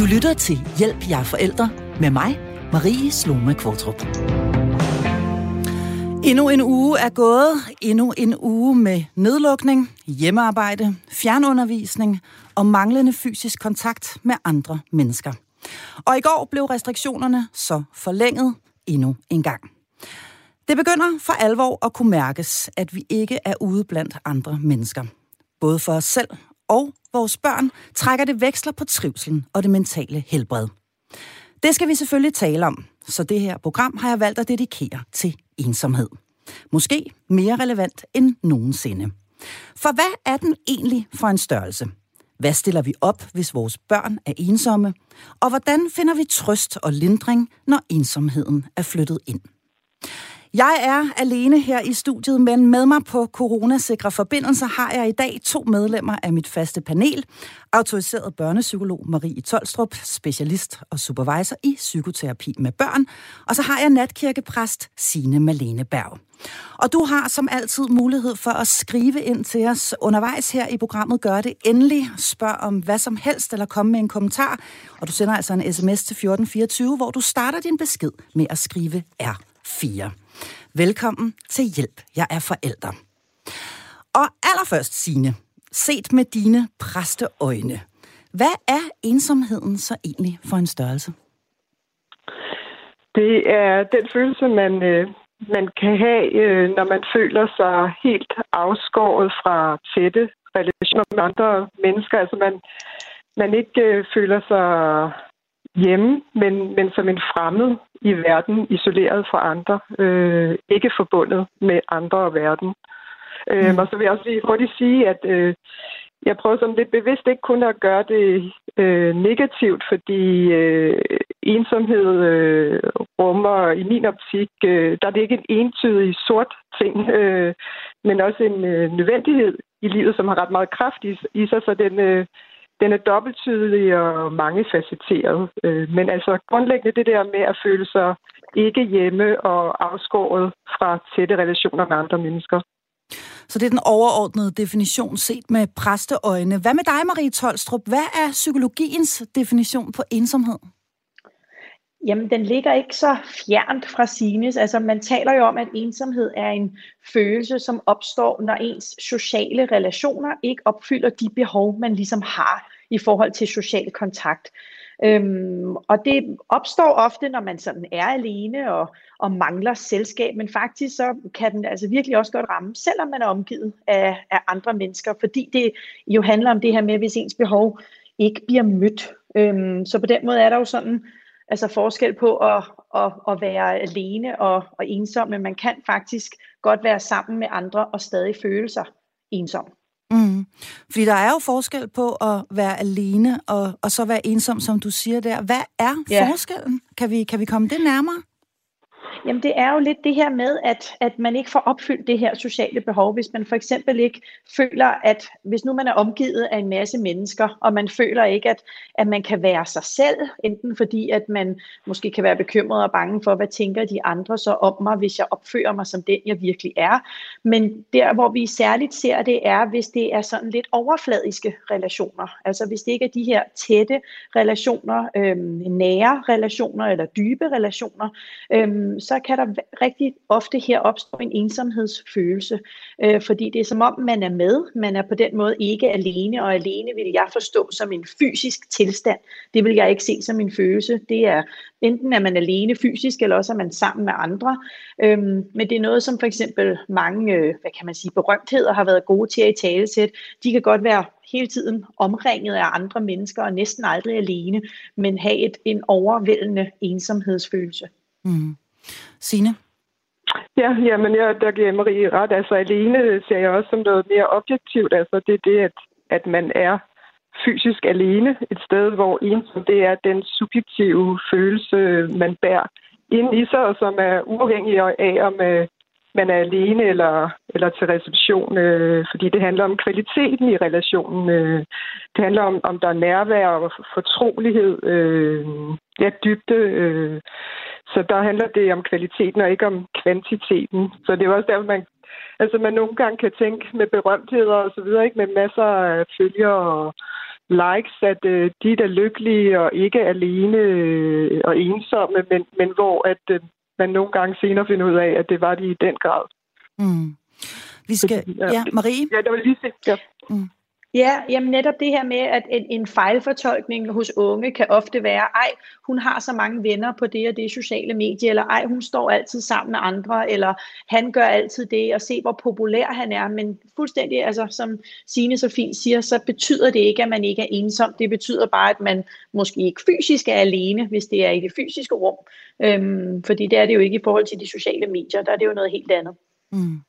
Du lytter til Hjælp jer forældre med mig, Marie Sloma Kvartrup. Endnu en uge er gået. Endnu en uge med nedlukning, hjemmearbejde, fjernundervisning og manglende fysisk kontakt med andre mennesker. Og i går blev restriktionerne så forlænget endnu en gang. Det begynder for alvor at kunne mærkes, at vi ikke er ude blandt andre mennesker. Både for os selv og vores børn trækker det veksler på trivselen og det mentale helbred. Det skal vi selvfølgelig tale om, så det her program har jeg valgt at dedikere til ensomhed. Måske mere relevant end nogensinde. For hvad er den egentlig for en størrelse? Hvad stiller vi op, hvis vores børn er ensomme? Og hvordan finder vi trøst og lindring, når ensomheden er flyttet ind? Jeg er alene her i studiet, men med mig på coronasikre forbindelser har jeg i dag to medlemmer af mit faste panel. Autoriseret børnepsykolog Marie Tolstrup, specialist og supervisor i psykoterapi med børn. Og så har jeg natkirkepræst Signe Malene Berg. Og du har som altid mulighed for at skrive ind til os undervejs her i programmet. Gør det endelig. Spørg om hvad som helst, eller kom med en kommentar. Og du sender altså en sms til 1424, hvor du starter din besked med at skrive R4. Velkommen til Hjælp, jeg er forælder. Og allerførst, Signe, set med dine præsteøjne. Hvad er ensomheden så egentlig for en størrelse? Det er den følelse, man, øh, man kan have, øh, når man føler sig helt afskåret fra tætte relationer med andre mennesker. Altså man, man ikke øh, føler sig hjemme, men, men som en fremmed i verden, isoleret fra andre, øh, ikke forbundet med andre og verden. Øh, mm. Og så vil jeg også lige hurtigt sige, at øh, jeg prøver sådan lidt bevidst ikke kun at gøre det øh, negativt, fordi øh, ensomhed øh, rummer i min optik, øh, der er det ikke en entydig sort ting, øh, men også en øh, nødvendighed i livet, som har ret meget kraft i, i sig, så den, øh, den er dobbelttydig og mangefacetteret. Øh, men altså grundlæggende det der med at føle sig ikke hjemme og afskåret fra tætte relationer med andre mennesker. Så det er den overordnede definition set med præsteøjne. Hvad med dig, Marie Tolstrup? Hvad er psykologiens definition på ensomhed? Jamen, den ligger ikke så fjernt fra sines. Altså, man taler jo om, at ensomhed er en følelse, som opstår, når ens sociale relationer ikke opfylder de behov, man ligesom har i forhold til social kontakt. Øhm, og det opstår ofte, når man sådan er alene og, og mangler selskab, men faktisk så kan den altså virkelig også godt ramme, selvom man er omgivet af, af andre mennesker, fordi det jo handler om det her med, hvis ens behov ikke bliver mødt. Øhm, så på den måde er der jo sådan altså forskel på at, at, at være alene og, og ensom, men man kan faktisk godt være sammen med andre og stadig føle sig ensom. Mm. Fordi der er jo forskel på at være alene og, og så være ensom, som du siger der. Hvad er ja. forskellen? Kan vi, kan vi komme det nærmere? Jamen det er jo lidt det her med, at, at man ikke får opfyldt det her sociale behov. Hvis man for eksempel ikke føler, at hvis nu man er omgivet af en masse mennesker, og man føler ikke, at, at man kan være sig selv, enten fordi, at man måske kan være bekymret og bange for, hvad tænker de andre så om mig, hvis jeg opfører mig som den, jeg virkelig er. Men der, hvor vi særligt ser det, er, hvis det er sådan lidt overfladiske relationer. Altså hvis det ikke er de her tætte relationer, øhm, nære relationer eller dybe relationer, øhm, så kan der rigtig ofte her opstå en ensomhedsfølelse, øh, fordi det er som om, man er med, man er på den måde ikke alene, og alene vil jeg forstå som en fysisk tilstand. Det vil jeg ikke se som en følelse. Det er enten er man alene fysisk, eller også er man sammen med andre. Øhm, men det er noget, som for eksempel mange, øh, hvad kan man sige, berømtheder har været gode til at i talesæt. De kan godt være hele tiden omringet af andre mennesker, og næsten aldrig alene, men have et, en overvældende ensomhedsfølelse. Mm. Sine? Ja, jamen, jeg, der giver Marie ret. Altså, alene ser jeg også som noget mere objektivt. Altså, det er det, at, at man er fysisk alene et sted, hvor ensom det er den subjektive følelse, man bærer ind i sig, og som er uafhængig af, om øh, man er alene eller, eller til reception, øh, fordi det handler om kvaliteten i relationen. Øh, det handler om, om der er nærvær og fortrolighed, øh, ja, dybde. Øh, så der handler det om kvaliteten og ikke om kvantiteten. Så det er også der, man, altså man nogle gange kan tænke med berømtheder og så videre, ikke med masser af følgere og likes, at øh, de er lykkelige og ikke alene øh, og ensomme, men, men hvor at øh, man nogle gange senere finder ud af, at det var de i den grad. Mm. Vi skal... Ja, Marie? Ja, det var lige se. Ja. Mm. Ja, jamen netop det her med, at en, en fejlfortolkning hos unge kan ofte være, ej, hun har så mange venner på det og det sociale medie, eller ej, hun står altid sammen med andre, eller han gør altid det, og se hvor populær han er. Men fuldstændig, altså som Signe så fint siger, så betyder det ikke, at man ikke er ensom. Det betyder bare, at man måske ikke fysisk er alene, hvis det er i det fysiske rum. Øhm, fordi det er det jo ikke i forhold til de sociale medier, der er det jo noget helt andet. Mm.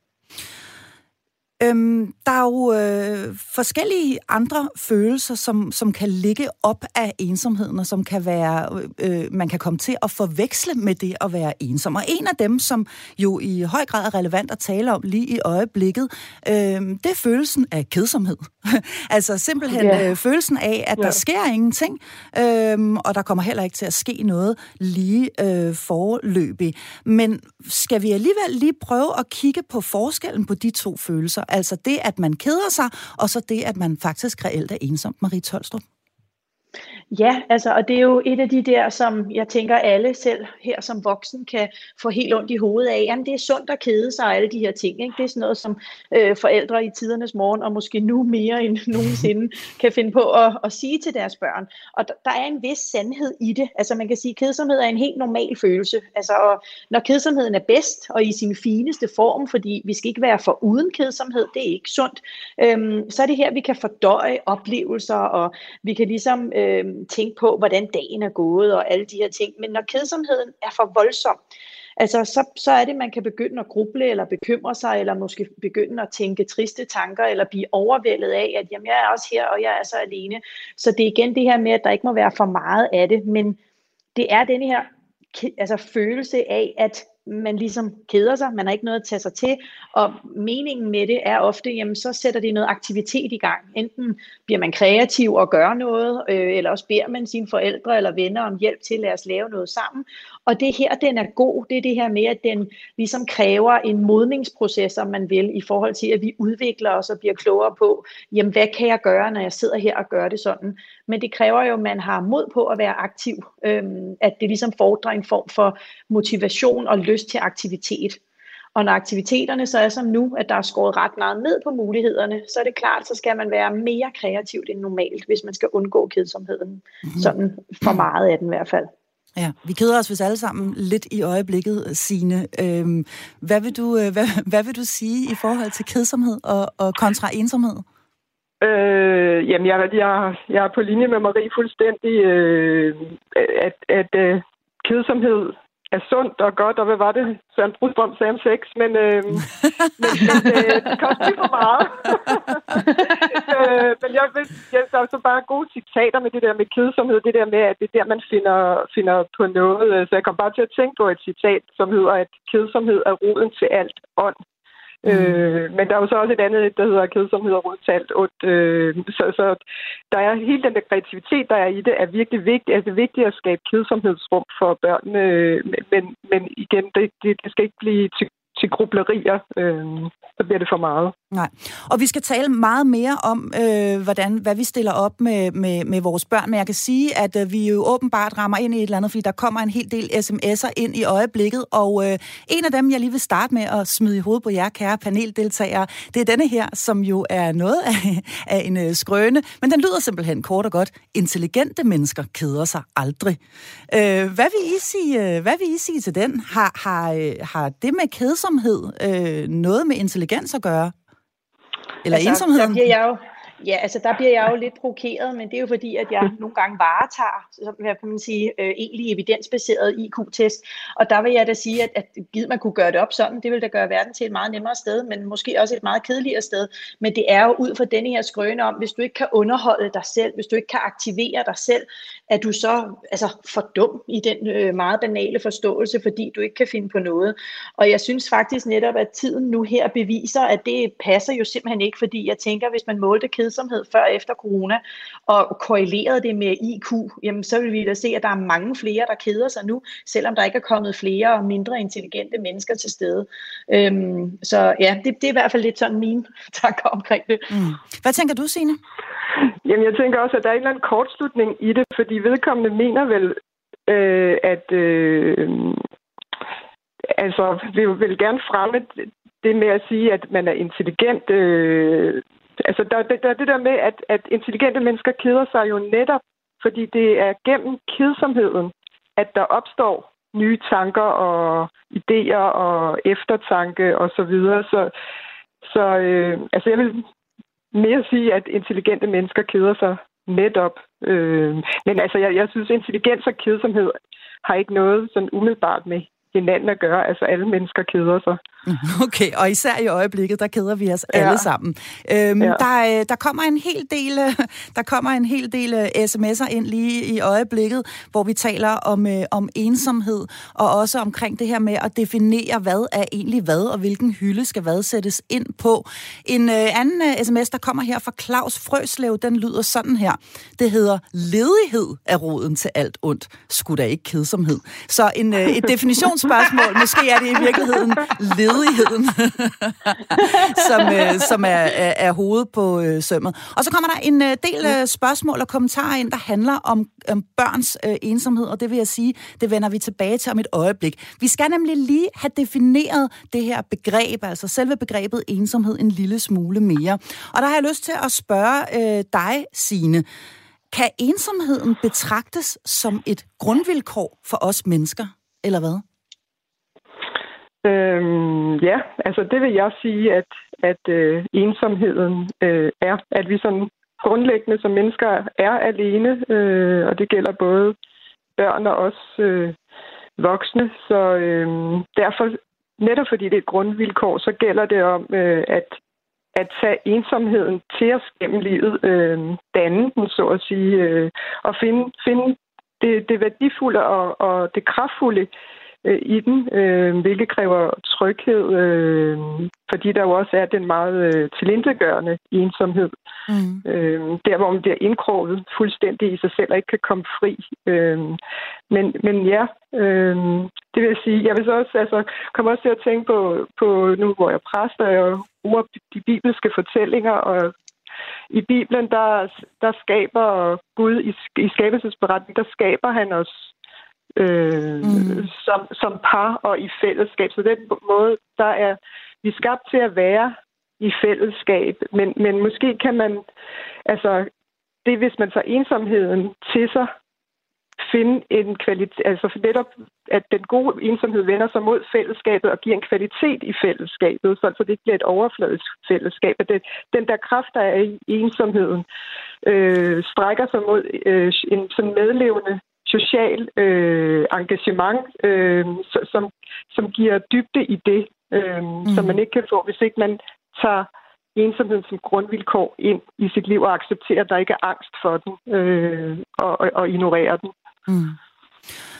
Øhm, der er jo øh, forskellige andre følelser, som, som kan ligge op af ensomheden, og som kan være, øh, man kan komme til at forveksle med det at være ensom. Og en af dem, som jo i høj grad er relevant at tale om lige i øjeblikket, øh, det er følelsen af kedsomhed. altså simpelthen yeah. øh, følelsen af, at yeah. der sker ingenting, øh, og der kommer heller ikke til at ske noget lige øh, forløbig. Men skal vi alligevel lige prøve at kigge på forskellen på de to følelser? Altså det, at man keder sig, og så det, at man faktisk reelt er ensom. Marie Tolstrup. Ja, altså, og det er jo et af de der, som jeg tænker alle selv her som voksen kan få helt ondt i hovedet af. Jamen, det er sundt at kede sig og alle de her ting. Ikke? Det er sådan noget, som øh, forældre i tidernes morgen, og måske nu mere end nogensinde, kan finde på at, at sige til deres børn. Og der, der er en vis sandhed i det. Altså, man kan sige, at kedsomhed er en helt normal følelse. Altså, og når kedsomheden er bedst og i sin fineste form, fordi vi skal ikke være for uden kedsomhed, det er ikke sundt, øhm, så er det her, vi kan fordøje oplevelser, og vi kan ligesom... Øh, tænke på, hvordan dagen er gået og alle de her ting. Men når kedsomheden er for voldsom, altså så, så er det, man kan begynde at gruble eller bekymre sig, eller måske begynde at tænke triste tanker, eller blive overvældet af, at jamen, jeg er også her, og jeg er så alene. Så det er igen det her med, at der ikke må være for meget af det, men det er den her altså følelse af, at man ligesom keder sig, man har ikke noget at tage sig til, og meningen med det er ofte, jamen så sætter det noget aktivitet i gang. Enten bliver man kreativ og gør noget, øh, eller også beder man sine forældre eller venner om hjælp til, at os lave noget sammen. Og det her, den er god, det er det her med, at den ligesom kræver en modningsproces, om man vil, i forhold til, at vi udvikler os og bliver klogere på, jamen hvad kan jeg gøre, når jeg sidder her og gør det sådan. Men det kræver jo, at man har mod på at være aktiv, øhm, at det ligesom fordrer en form for motivation og lyst til aktivitet. Og når aktiviteterne så er som nu, at der er skåret ret meget ned på mulighederne, så er det klart, så skal man være mere kreativ end normalt, hvis man skal undgå kedsomheden. Mm-hmm. Sådan for meget af den i hvert fald. Ja, vi keder os hvis alle sammen lidt i øjeblikket, Signe. Øhm, hvad, vil du, øh, hvad, hvad vil du sige i forhold til kedsomhed og, og kontra ensomhed? Øh, jamen, jeg, jeg, jeg er på linje med Marie fuldstændig, øh, at, at øh, kedsomhed er sundt og godt, og hvad var det, Søren Brudstrøm sagde om sex, men, øh, men, men øh, det koster for meget. øh, men jeg vil, jeg, der er så bare gode citater med det der med kedsomhed, det der med, at det er der, man finder, finder på noget. Så jeg kom bare til at tænke på et citat, som hedder, at kedsomhed er roden til alt ånd. Mm. Øh, men der er jo så også et andet, der hedder kedsomhed og udtalt. Øh, så, så der er hele den der kreativitet, der er i det, er virkelig vigtigt. Altså, det er vigtigt at skabe kedsomhedsrum for børnene, øh, men, men igen, det, det, det skal ikke blive til grublerier, øh, så bliver det for meget. Nej. Og vi skal tale meget mere om, øh, hvordan, hvad vi stiller op med, med, med vores børn, men jeg kan sige, at øh, vi jo åbenbart rammer ind i et eller andet, fordi der kommer en hel del sms'er ind i øjeblikket, og øh, en af dem, jeg lige vil starte med at smide i hovedet på jer, kære paneldeltagere, det er denne her, som jo er noget af, af en øh, skrøne, men den lyder simpelthen kort og godt. Intelligente mennesker keder sig aldrig. Øh, hvad, vil I sige, øh, hvad vil I sige til den? Har, har, øh, har det med kedsomhed øh, noget med intelligens at gøre? Eller altså, ensomheden? Der bliver jeg jo, Ja, altså der bliver jeg jo lidt provokeret, men det er jo fordi, at jeg nogle gange varetager, så hvad kan man sige, øh, egentlig evidensbaseret IQ-test. Og der vil jeg da sige, at, at givet man kunne gøre det op sådan, det vil da gøre verden til et meget nemmere sted, men måske også et meget kedeligere sted. Men det er jo ud fra denne her skrøne om, hvis du ikke kan underholde dig selv, hvis du ikke kan aktivere dig selv, at du så altså, for dum i den øh, meget banale forståelse, fordi du ikke kan finde på noget. Og jeg synes faktisk netop, at tiden nu her beviser, at det passer jo simpelthen ikke, fordi jeg tænker, hvis man målte kedsomhed før og efter corona, og korrelerede det med IQ, jamen så vil vi da se, at der er mange flere, der keder sig nu, selvom der ikke er kommet flere og mindre intelligente mennesker til stede. Øhm, så ja, det, det er i hvert fald lidt sådan mine tanker omkring det. Mm. Hvad tænker du, Signe? Jamen, jeg tænker også, at der er en eller anden kortslutning i det, fordi vedkommende mener vel, øh, at øh, altså, vi vil gerne fremme det med at sige, at man er intelligent. Øh, altså, der, der, der det der med, at, at intelligente mennesker keder sig jo netop, fordi det er gennem kedsomheden, at der opstår nye tanker og idéer og eftertanke og så videre. Så, så øh, altså jeg vil mere sige, at intelligente mennesker keder sig netop. Øh, men altså, jeg, jeg synes, intelligens og kedsomhed har ikke noget sådan umiddelbart med hinanden at gøre. Altså, alle mennesker keder sig. Okay, og især i øjeblikket, der keder vi os ja. alle sammen. Øhm, ja. der, øh, der kommer en hel del, øh, der kommer en hel del øh, sms'er ind lige i øjeblikket, hvor vi taler om, om ensomhed, og også omkring det her med at definere, hvad er egentlig hvad, og hvilken hylde skal hvad sættes ind på. En øh, anden sms, der kommer her fra Claus Frøslev, den lyder sådan her. Det hedder, ledighed er roden til alt ondt. Skulle da ikke kedsomhed. Så en, øh, et definitionsspørgsmål, måske er det i virkeligheden ledighed ledigheden, som, øh, som er, er, er hovedet på øh, sømmet. Og så kommer der en øh, del øh, spørgsmål og kommentarer ind, der handler om, om børns øh, ensomhed, og det vil jeg sige, det vender vi tilbage til om et øjeblik. Vi skal nemlig lige have defineret det her begreb, altså selve begrebet ensomhed, en lille smule mere. Og der har jeg lyst til at spørge øh, dig, Sine. Kan ensomheden betragtes som et grundvilkår for os mennesker, eller hvad? Øhm, ja, altså det vil jeg sige, at, at øh, ensomheden øh, er, at vi sådan grundlæggende som mennesker er alene, øh, og det gælder både børn og også øh, voksne. Så øh, derfor, netop fordi det er et grundvilkår, så gælder det om øh, at, at tage ensomheden til os gennem livet, øh, danne den, så at sige, øh, og finde, finde det, det værdifulde og, og det kraftfulde øh, i den, øh, hvilket kræver tryghed, øh, fordi der jo også er den meget øh, tilindegørende ensomhed. Mm. Øh, der, hvor man bliver indkroget fuldstændig i sig selv og ikke kan komme fri. Øh, men, men ja, øh, det vil jeg sige. Jeg vil så også altså, komme også til at tænke på, på nu hvor jeg præster og bruger de bibelske fortællinger, og i Bibelen, der, der skaber Gud, i, i skabelsesberetningen, der skaber han os øh, mm. som, som par og i fællesskab. Så den måde, der er vi skabt til at være i fællesskab, men, men måske kan man, altså det hvis man tager ensomheden til sig, finde en kvalitet, altså netop, at den gode ensomhed vender sig mod fællesskabet og giver en kvalitet i fællesskabet, så det ikke bliver et overfladisk fællesskab. At det, den der kraft, der er i ensomheden, øh, strækker sig mod øh, en sådan medlevende social øh, engagement, øh, som, som giver dybde i det, øh, mm. som man ikke kan få, hvis ikke man tager ensomheden som grundvilkår ind i sit liv og accepterer, at der ikke er angst for den øh, og, og, og ignorerer den. Mm.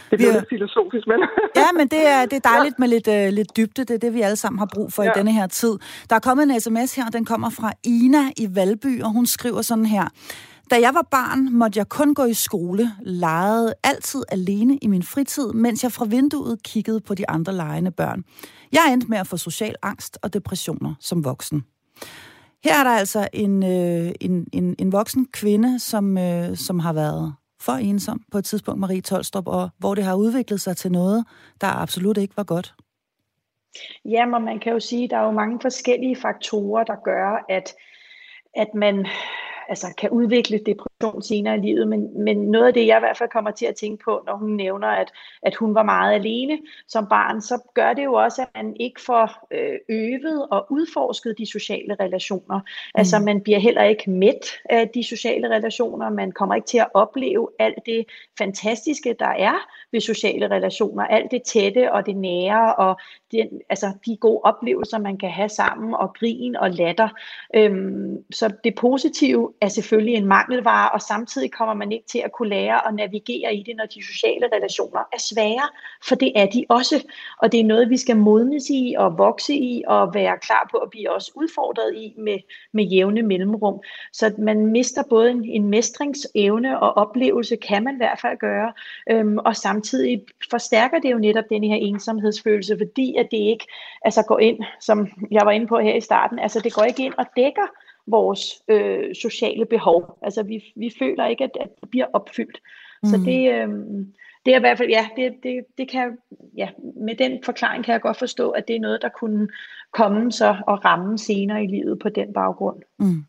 Det bliver lidt filosofisk, men... ja, men det er, det er dejligt ja. med lidt, uh, lidt dybde. Det er det, vi alle sammen har brug for ja. i denne her tid. Der er kommet en sms her, og den kommer fra Ina i Valby, og hun skriver sådan her. Da jeg var barn, måtte jeg kun gå i skole, legede altid alene i min fritid, mens jeg fra vinduet kiggede på de andre legende børn. Jeg endte med at få social angst og depressioner som voksen. Her er der altså en, øh, en, en, en voksen kvinde, som, øh, som har været for ensom på et tidspunkt, Marie Tolstrup, og hvor det har udviklet sig til noget, der absolut ikke var godt. Ja, men man kan jo sige, at der er jo mange forskellige faktorer, der gør, at, at man altså, kan udvikle det depression senere i livet, men, men noget af det, jeg i hvert fald kommer til at tænke på, når hun nævner, at, at hun var meget alene som barn, så gør det jo også, at man ikke får øh, øvet og udforsket de sociale relationer. Mm. Altså man bliver heller ikke mæt af de sociale relationer, man kommer ikke til at opleve alt det fantastiske, der er ved sociale relationer, alt det tætte og det nære, og det, altså de gode oplevelser, man kan have sammen, og grin og latter. Øhm, så det positive er selvfølgelig en mangelvare, og samtidig kommer man ikke til at kunne lære at navigere i det, når de sociale relationer er svære, for det er de også. Og det er noget, vi skal modnes i og vokse i og være klar på at blive også udfordret i med, med jævne mellemrum. Så man mister både en, en mestringsevne og oplevelse, kan man i hvert fald gøre, øhm, og samtidig forstærker det jo netop den her ensomhedsfølelse, fordi at det ikke altså går ind, som jeg var inde på her i starten, altså det går ikke ind og dækker vores øh, sociale behov. Altså vi, vi føler ikke, at, at det bliver opfyldt. Mm. Så det, øh, det er i hvert fald, ja, det, det, det kan, ja, med den forklaring kan jeg godt forstå, at det er noget, der kunne komme så og ramme senere i livet på den baggrund. Mm.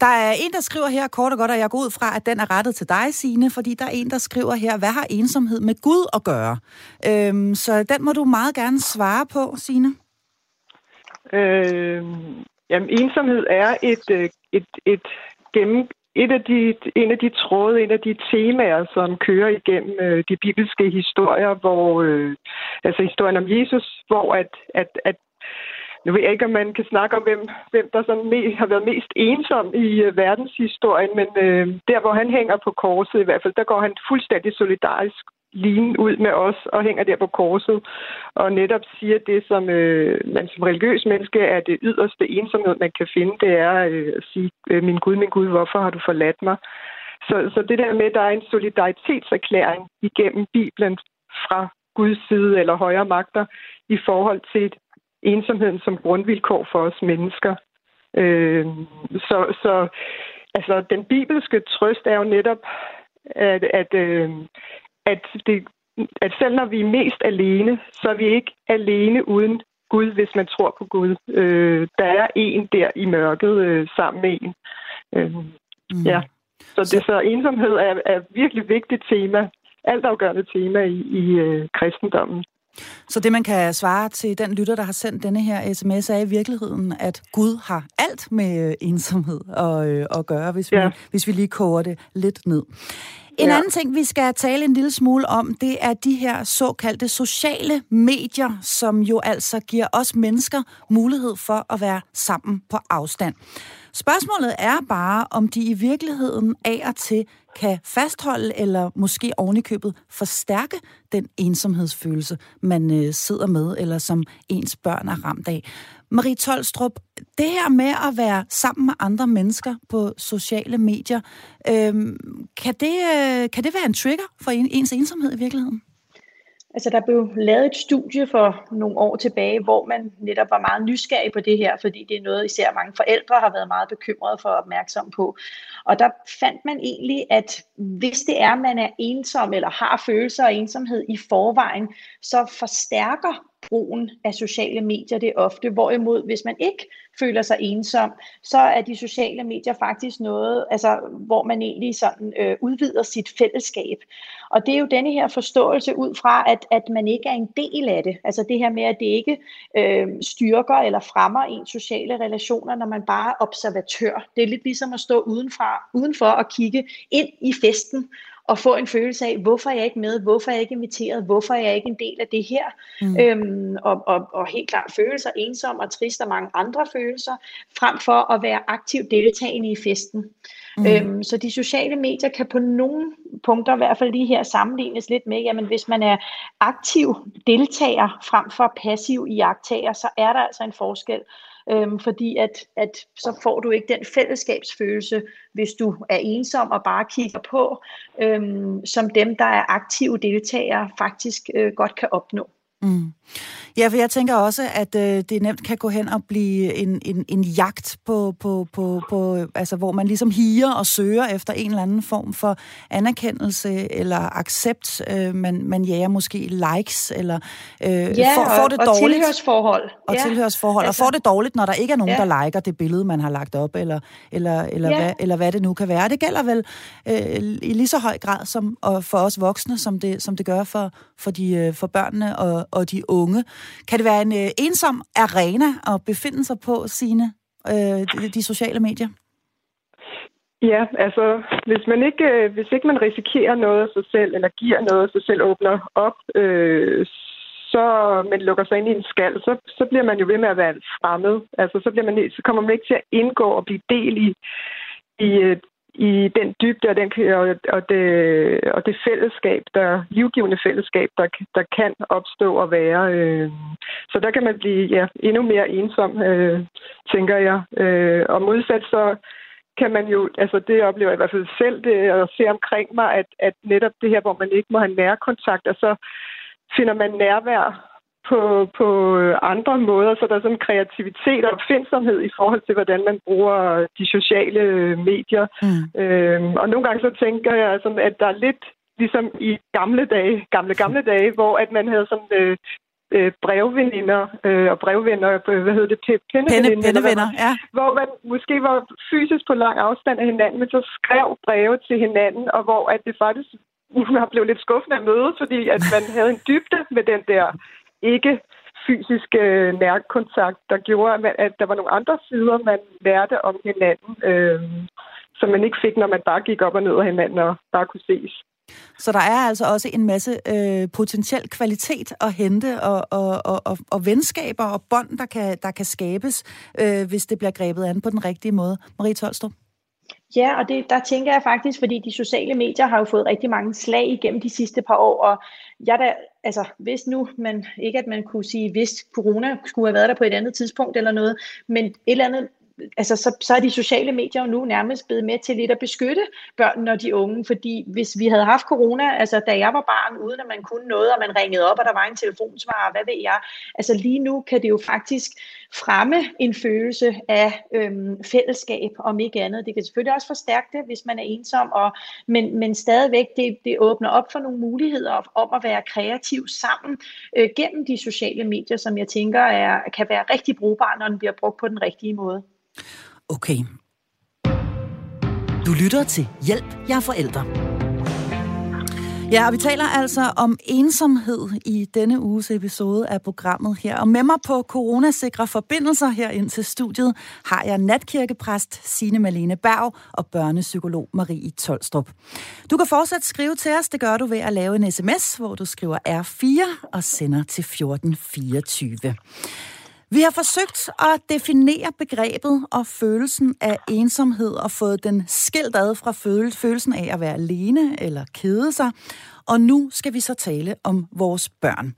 Der er en, der skriver her kort og godt, og jeg går ud fra, at den er rettet til dig, Signe, fordi der er en, der skriver her, hvad har ensomhed med Gud at gøre? Øhm, så den må du meget gerne svare på, Signe. Øh, jamen, ensomhed er et, øh, et, et gennem, et af de, en af de tråde, en af de temaer, som kører igennem øh, de bibelske historier, hvor øh, altså historien om Jesus, hvor at, at, at nu ved jeg ikke, om man kan snakke om, hvem, hvem der sådan me, har været mest ensom i øh, verdenshistorien, men øh, der, hvor han hænger på korset i hvert fald, der går han fuldstændig solidarisk ligne ud med os og hænger der på korset og netop siger det, som øh, man som religiøs menneske er det yderste ensomhed, man kan finde, det er øh, at sige, øh, min Gud, min Gud, hvorfor har du forladt mig? Så, så det der med, at der er en solidaritetserklæring igennem Bibelen fra Guds side eller højere magter i forhold til ensomheden som grundvilkår for os mennesker. Øh, så, så altså, den bibelske trøst er jo netop, at, at, øh, at, det, at selv når vi er mest alene, så er vi ikke alene uden Gud, hvis man tror på Gud. Øh, der er en der i mørket øh, sammen med en. Øh, mm. Ja. Så, det, så ensomhed er, er virkelig vigtigt tema, altafgørende tema i, i øh, kristendommen. Så det, man kan svare til den lytter, der har sendt denne her sms, er i virkeligheden, at Gud har alt med øh, ensomhed at, øh, at gøre, hvis vi, ja. hvis vi lige koger det lidt ned. En ja. anden ting, vi skal tale en lille smule om, det er de her såkaldte sociale medier, som jo altså giver os mennesker mulighed for at være sammen på afstand. Spørgsmålet er bare, om de i virkeligheden af og til kan fastholde eller måske ovenikøbet forstærke den ensomhedsfølelse, man øh, sidder med, eller som ens børn er ramt af. Marie Tolstrup, det her med at være sammen med andre mennesker på sociale medier, øhm, kan, det, øh, kan det være en trigger for en, ens ensomhed i virkeligheden? Altså, der blev lavet et studie for nogle år tilbage, hvor man netop var meget nysgerrig på det her, fordi det er noget, især mange forældre har været meget bekymrede for og opmærksom på. Og der fandt man egentlig, at hvis det er, at man er ensom eller har følelser af ensomhed i forvejen, så forstærker brugen af sociale medier det er ofte. Hvorimod, hvis man ikke føler sig ensom, så er de sociale medier faktisk noget, altså, hvor man egentlig sådan, øh, udvider sit fællesskab. Og det er jo denne her forståelse ud fra, at, at man ikke er en del af det. Altså det her med, at det ikke øh, styrker eller fremmer ens sociale relationer, når man bare er observatør. Det er lidt ligesom at stå udenfra, udenfor og kigge ind i festen og få en følelse af, hvorfor er jeg ikke med, hvorfor er jeg ikke inviteret, hvorfor er jeg ikke en del af det her, mm. øhm, og, og, og helt klart føle sig ensom og trist og mange andre følelser, frem for at være aktivt deltagende i festen. Mm. Øhm, så de sociale medier kan på nogle punkter, i hvert fald lige her, sammenlignes lidt med, jamen hvis man er aktiv deltager frem for passiv iagtager, så er der altså en forskel øhm, fordi at, at så får du ikke den fællesskabsfølelse, hvis du er ensom og bare kigger på, øhm, som dem, der er aktive deltagere, faktisk øh, godt kan opnå. Mm. Ja, for jeg tænker også, at øh, det nemt kan gå hen og blive en, en, en jagt på, på, på, på, altså hvor man ligesom higer og søger efter en eller anden form for anerkendelse eller accept. Øh, man, man jager måske likes eller øh, ja, får, får det og, dårligt. Og tilhørsforhold. Og ja. tilhørsforhold. Altså, og får det dårligt, når der ikke er nogen, ja. der liker det billede, man har lagt op, eller, eller, eller, ja. hvad, eller hvad det nu kan være. Det gælder vel øh, i lige så høj grad som og for os voksne, som det, som det gør for, for, de, øh, for børnene og, og de unge. Kan det være en øh, ensom arena at befinde sig på, sine øh, de, de sociale medier? Ja, altså hvis man ikke øh, hvis ikke man risikerer noget af sig selv eller giver noget af sig selv åbner op, øh, så man lukker sig ind i en skal, så, så bliver man jo ved med at være fremmed. Altså så bliver man så kommer man ikke til at indgå og blive del i i, øh, i den dybde og, den, og, og, det, og det fællesskab, der livgivende fællesskab, der, der kan opstå og være. Øh, så der kan man blive ja, endnu mere ensom, øh, tænker jeg. Øh, og modsat så kan man jo, altså det oplever jeg i hvert fald selv, det at se omkring mig, at, at netop det her, hvor man ikke må have nærkontakt, og så finder man nærvær på, på andre måder, så der er sådan kreativitet og opfindsomhed i forhold til, hvordan man bruger de sociale medier. Mm. Øhm, og nogle gange så tænker jeg, sådan, at der er lidt ligesom i gamle dage, gamle, gamle dage, hvor at man havde sådan øh, øh, brevveninder øh, og brevvenner, øh, hvad hedder det, Pennevenner, ja. hvor man måske var fysisk på lang afstand af hinanden, men så skrev breve til hinanden, og hvor at det faktisk man blev lidt skuffende at møde, fordi at man havde en dybde med den der ikke fysiske nærkontakt, der gjorde, at der var nogle andre sider, man lærte om hinanden, øh, som man ikke fik, når man bare gik op og ned af hinanden og bare kunne ses. Så der er altså også en masse øh, potentiel kvalitet at hente, og, og, og, og, og venskaber og bånd, der kan, der kan skabes, øh, hvis det bliver grebet an på den rigtige måde. Marie Tolstrup? Ja, og det, der tænker jeg faktisk, fordi de sociale medier har jo fået rigtig mange slag igennem de sidste par år, og jeg da, altså hvis nu man, ikke at man kunne sige, hvis corona skulle have været der på et andet tidspunkt eller noget, men et eller andet altså, så, så er de sociale medier jo nu nærmest blevet med til lidt at beskytte børnene og de unge, fordi hvis vi havde haft corona, altså da jeg var barn, uden at man kunne noget, og man ringede op, og der var en telefonsvarer, hvad ved jeg, altså lige nu kan det jo faktisk fremme en følelse af øhm, fællesskab, om ikke andet. Det kan selvfølgelig også forstærke det, hvis man er ensom, og, men, men stadigvæk, det, det åbner op for nogle muligheder om at være kreativ sammen øh, gennem de sociale medier, som jeg tænker er, kan være rigtig brugbare, når den bliver brugt på den rigtige måde. Okay. Du lytter til Hjælp, jeg er forældre. Ja, og vi taler altså om ensomhed i denne uges episode af programmet her. Og med mig på coronasikre forbindelser her ind til studiet har jeg natkirkepræst Signe Malene Berg og børnepsykolog Marie Tolstrup. Du kan fortsat skrive til os. Det gør du ved at lave en sms, hvor du skriver R4 og sender til 1424. Vi har forsøgt at definere begrebet og følelsen af ensomhed og fået den skilt ad fra følelsen af at være alene eller kede sig. Og nu skal vi så tale om vores børn.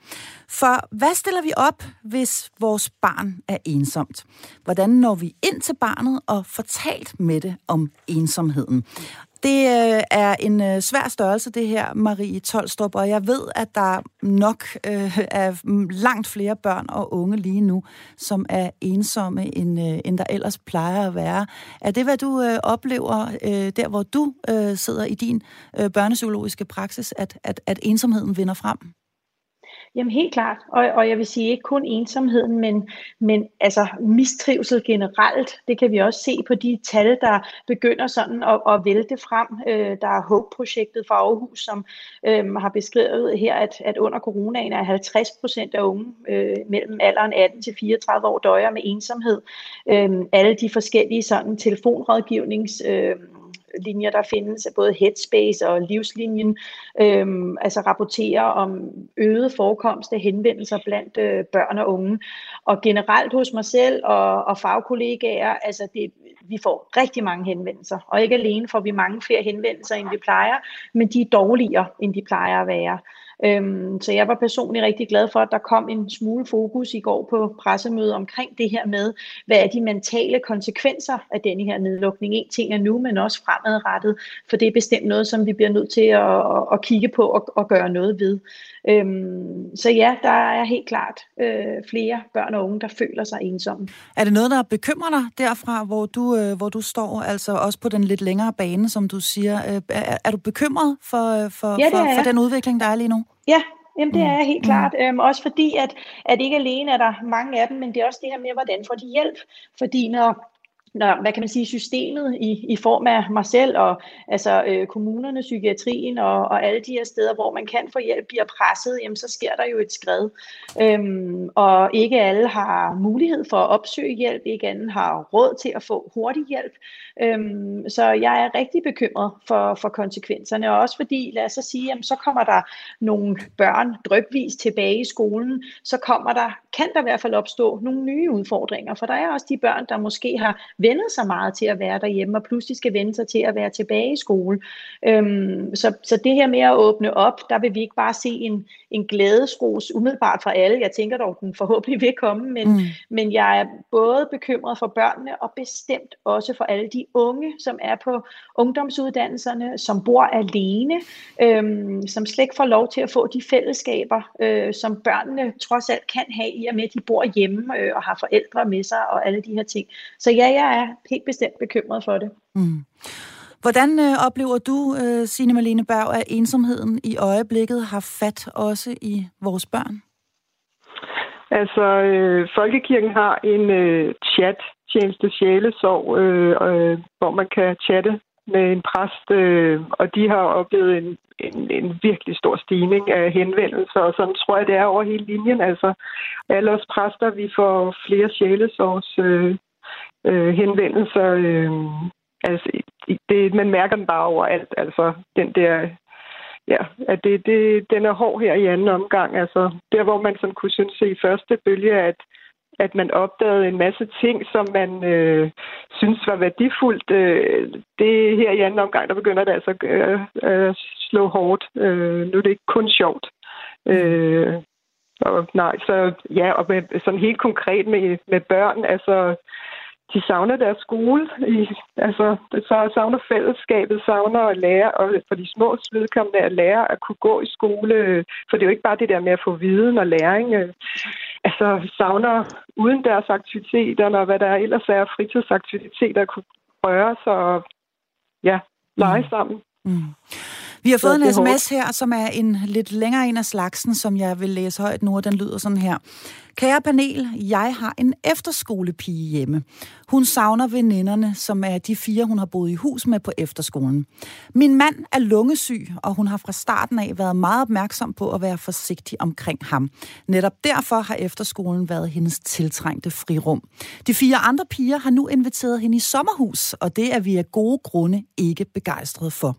For hvad stiller vi op, hvis vores barn er ensomt? Hvordan når vi ind til barnet og fortalt med det om ensomheden? Det øh, er en øh, svær størrelse, det her, Marie Tolstrup, og jeg ved, at der nok øh, er langt flere børn og unge lige nu, som er ensomme, end, øh, end der ellers plejer at være. Er det, hvad du øh, oplever øh, der, hvor du øh, sidder i din øh, børnepsykologiske praksis, at, at, at ensomheden vinder frem? Jamen helt klart, og, og jeg vil sige ikke kun ensomheden, men, men altså mistrivsel generelt. Det kan vi også se på de tal, der begynder sådan at, at vælte frem. Øh, der er HOPE-projektet fra Aarhus, som øh, har beskrevet her, at, at under coronaen er 50 procent af unge øh, mellem alderen 18 til 34 år døjer med ensomhed. Øh, alle de forskellige sådan telefonrådgivnings øh, linjer, der findes, både Headspace og Livslinjen, øhm, altså rapporterer om øget forekomst af henvendelser blandt øh, børn og unge. Og generelt hos mig selv og, og fagkollegaer, altså det, vi får rigtig mange henvendelser, og ikke alene får vi mange flere henvendelser, end vi plejer, men de er dårligere, end de plejer at være. Øhm, så jeg var personligt rigtig glad for, at der kom en smule fokus i går på pressemødet omkring det her med, hvad er de mentale konsekvenser af denne her nedlukning. En ting er nu, men også fremadrettet, for det er bestemt noget, som vi bliver nødt til at, at, at kigge på og, og gøre noget ved. Øhm, så ja, der er helt klart øh, flere børn og unge, der føler sig ensomme. Er det noget, der bekymrer dig derfra, hvor du, øh, hvor du står, altså også på den lidt længere bane, som du siger? Øh, er, er du bekymret for, øh, for, ja, for, for den udvikling, der er lige nu? Ja, Jamen det er jeg helt mm. klart. Mm. Øhm, også fordi, at, at ikke alene er der mange af dem, men det er også det her med, hvordan får de hjælp. Fordi når når, hvad kan man sige, systemet i, i form af mig selv og altså, øh, kommunerne, psykiatrien og, og alle de her steder, hvor man kan få hjælp, bliver presset, jamen så sker der jo et skred. Øhm, og ikke alle har mulighed for at opsøge hjælp, ikke alle har råd til at få hurtig hjælp. Øhm, så jeg er rigtig bekymret for, for konsekvenserne, og også fordi, lad os så sige, jamen, så kommer der nogle børn drøbvis tilbage i skolen, så kommer der kan der i hvert fald opstå nogle nye udfordringer, for der er også de børn, der måske har vendet sig meget til at være derhjemme, og pludselig skal vende sig til at være tilbage i skole. Øhm, så, så det her med at åbne op, der vil vi ikke bare se en, en glædesros umiddelbart fra alle. Jeg tænker dog, den forhåbentlig vil komme, men, mm. men jeg er både bekymret for børnene, og bestemt også for alle de unge, som er på ungdomsuddannelserne, som bor alene, øhm, som slet ikke får lov til at få de fællesskaber, øh, som børnene trods alt kan have i og med, at de bor hjemme øh, og har forældre med sig og alle de her ting. Så ja, jeg er helt bestemt bekymret for det. Mm. Hvordan øh, oplever du, øh, Signe Malene Berg, at ensomheden i øjeblikket har fat også i vores børn? Altså, øh, Folkekirken har en øh, chat-tjeneste, Sjælesorg, øh, øh, hvor man kan chatte med en præst, øh, og de har oplevet en, en, en virkelig stor stigning af henvendelser, og sådan tror jeg, det er over hele linjen. Altså, alle os præster, vi får flere sjælesorgs øh, øh, henvendelser. Øh, altså, det, man mærker den bare over alt. Altså, den der ja, at det, det, den er hård her i anden omgang. Altså, der, hvor man sådan kunne synes i første bølge, at at man opdagede en masse ting, som man øh, synes var værdifuldt. Øh, det her i anden omgang, der begynder det altså øh, at slå hårdt. Øh, nu er det ikke kun sjovt. Øh, og nej, så ja, og med, sådan helt konkret med, med børn, altså de savner deres skole, i, altså så savner fællesskabet, savner at lære, og for de små vedkommende at lære at kunne gå i skole, for det er jo ikke bare det der med at få viden og læring, altså savner uden deres aktiviteter, og hvad der ellers er fritidsaktiviteter, at kunne røre sig og ja, lege mm. sammen. Mm. Vi har fået en sms her, som er en lidt længere en af slagsen, som jeg vil læse højt nu, og den lyder sådan her. Kære panel, jeg har en efterskolepige hjemme. Hun savner veninderne, som er de fire, hun har boet i hus med på efterskolen. Min mand er lungesyg, og hun har fra starten af været meget opmærksom på at være forsigtig omkring ham. Netop derfor har efterskolen været hendes tiltrængte frirum. De fire andre piger har nu inviteret hende i sommerhus, og det er vi af gode grunde ikke begejstrede for.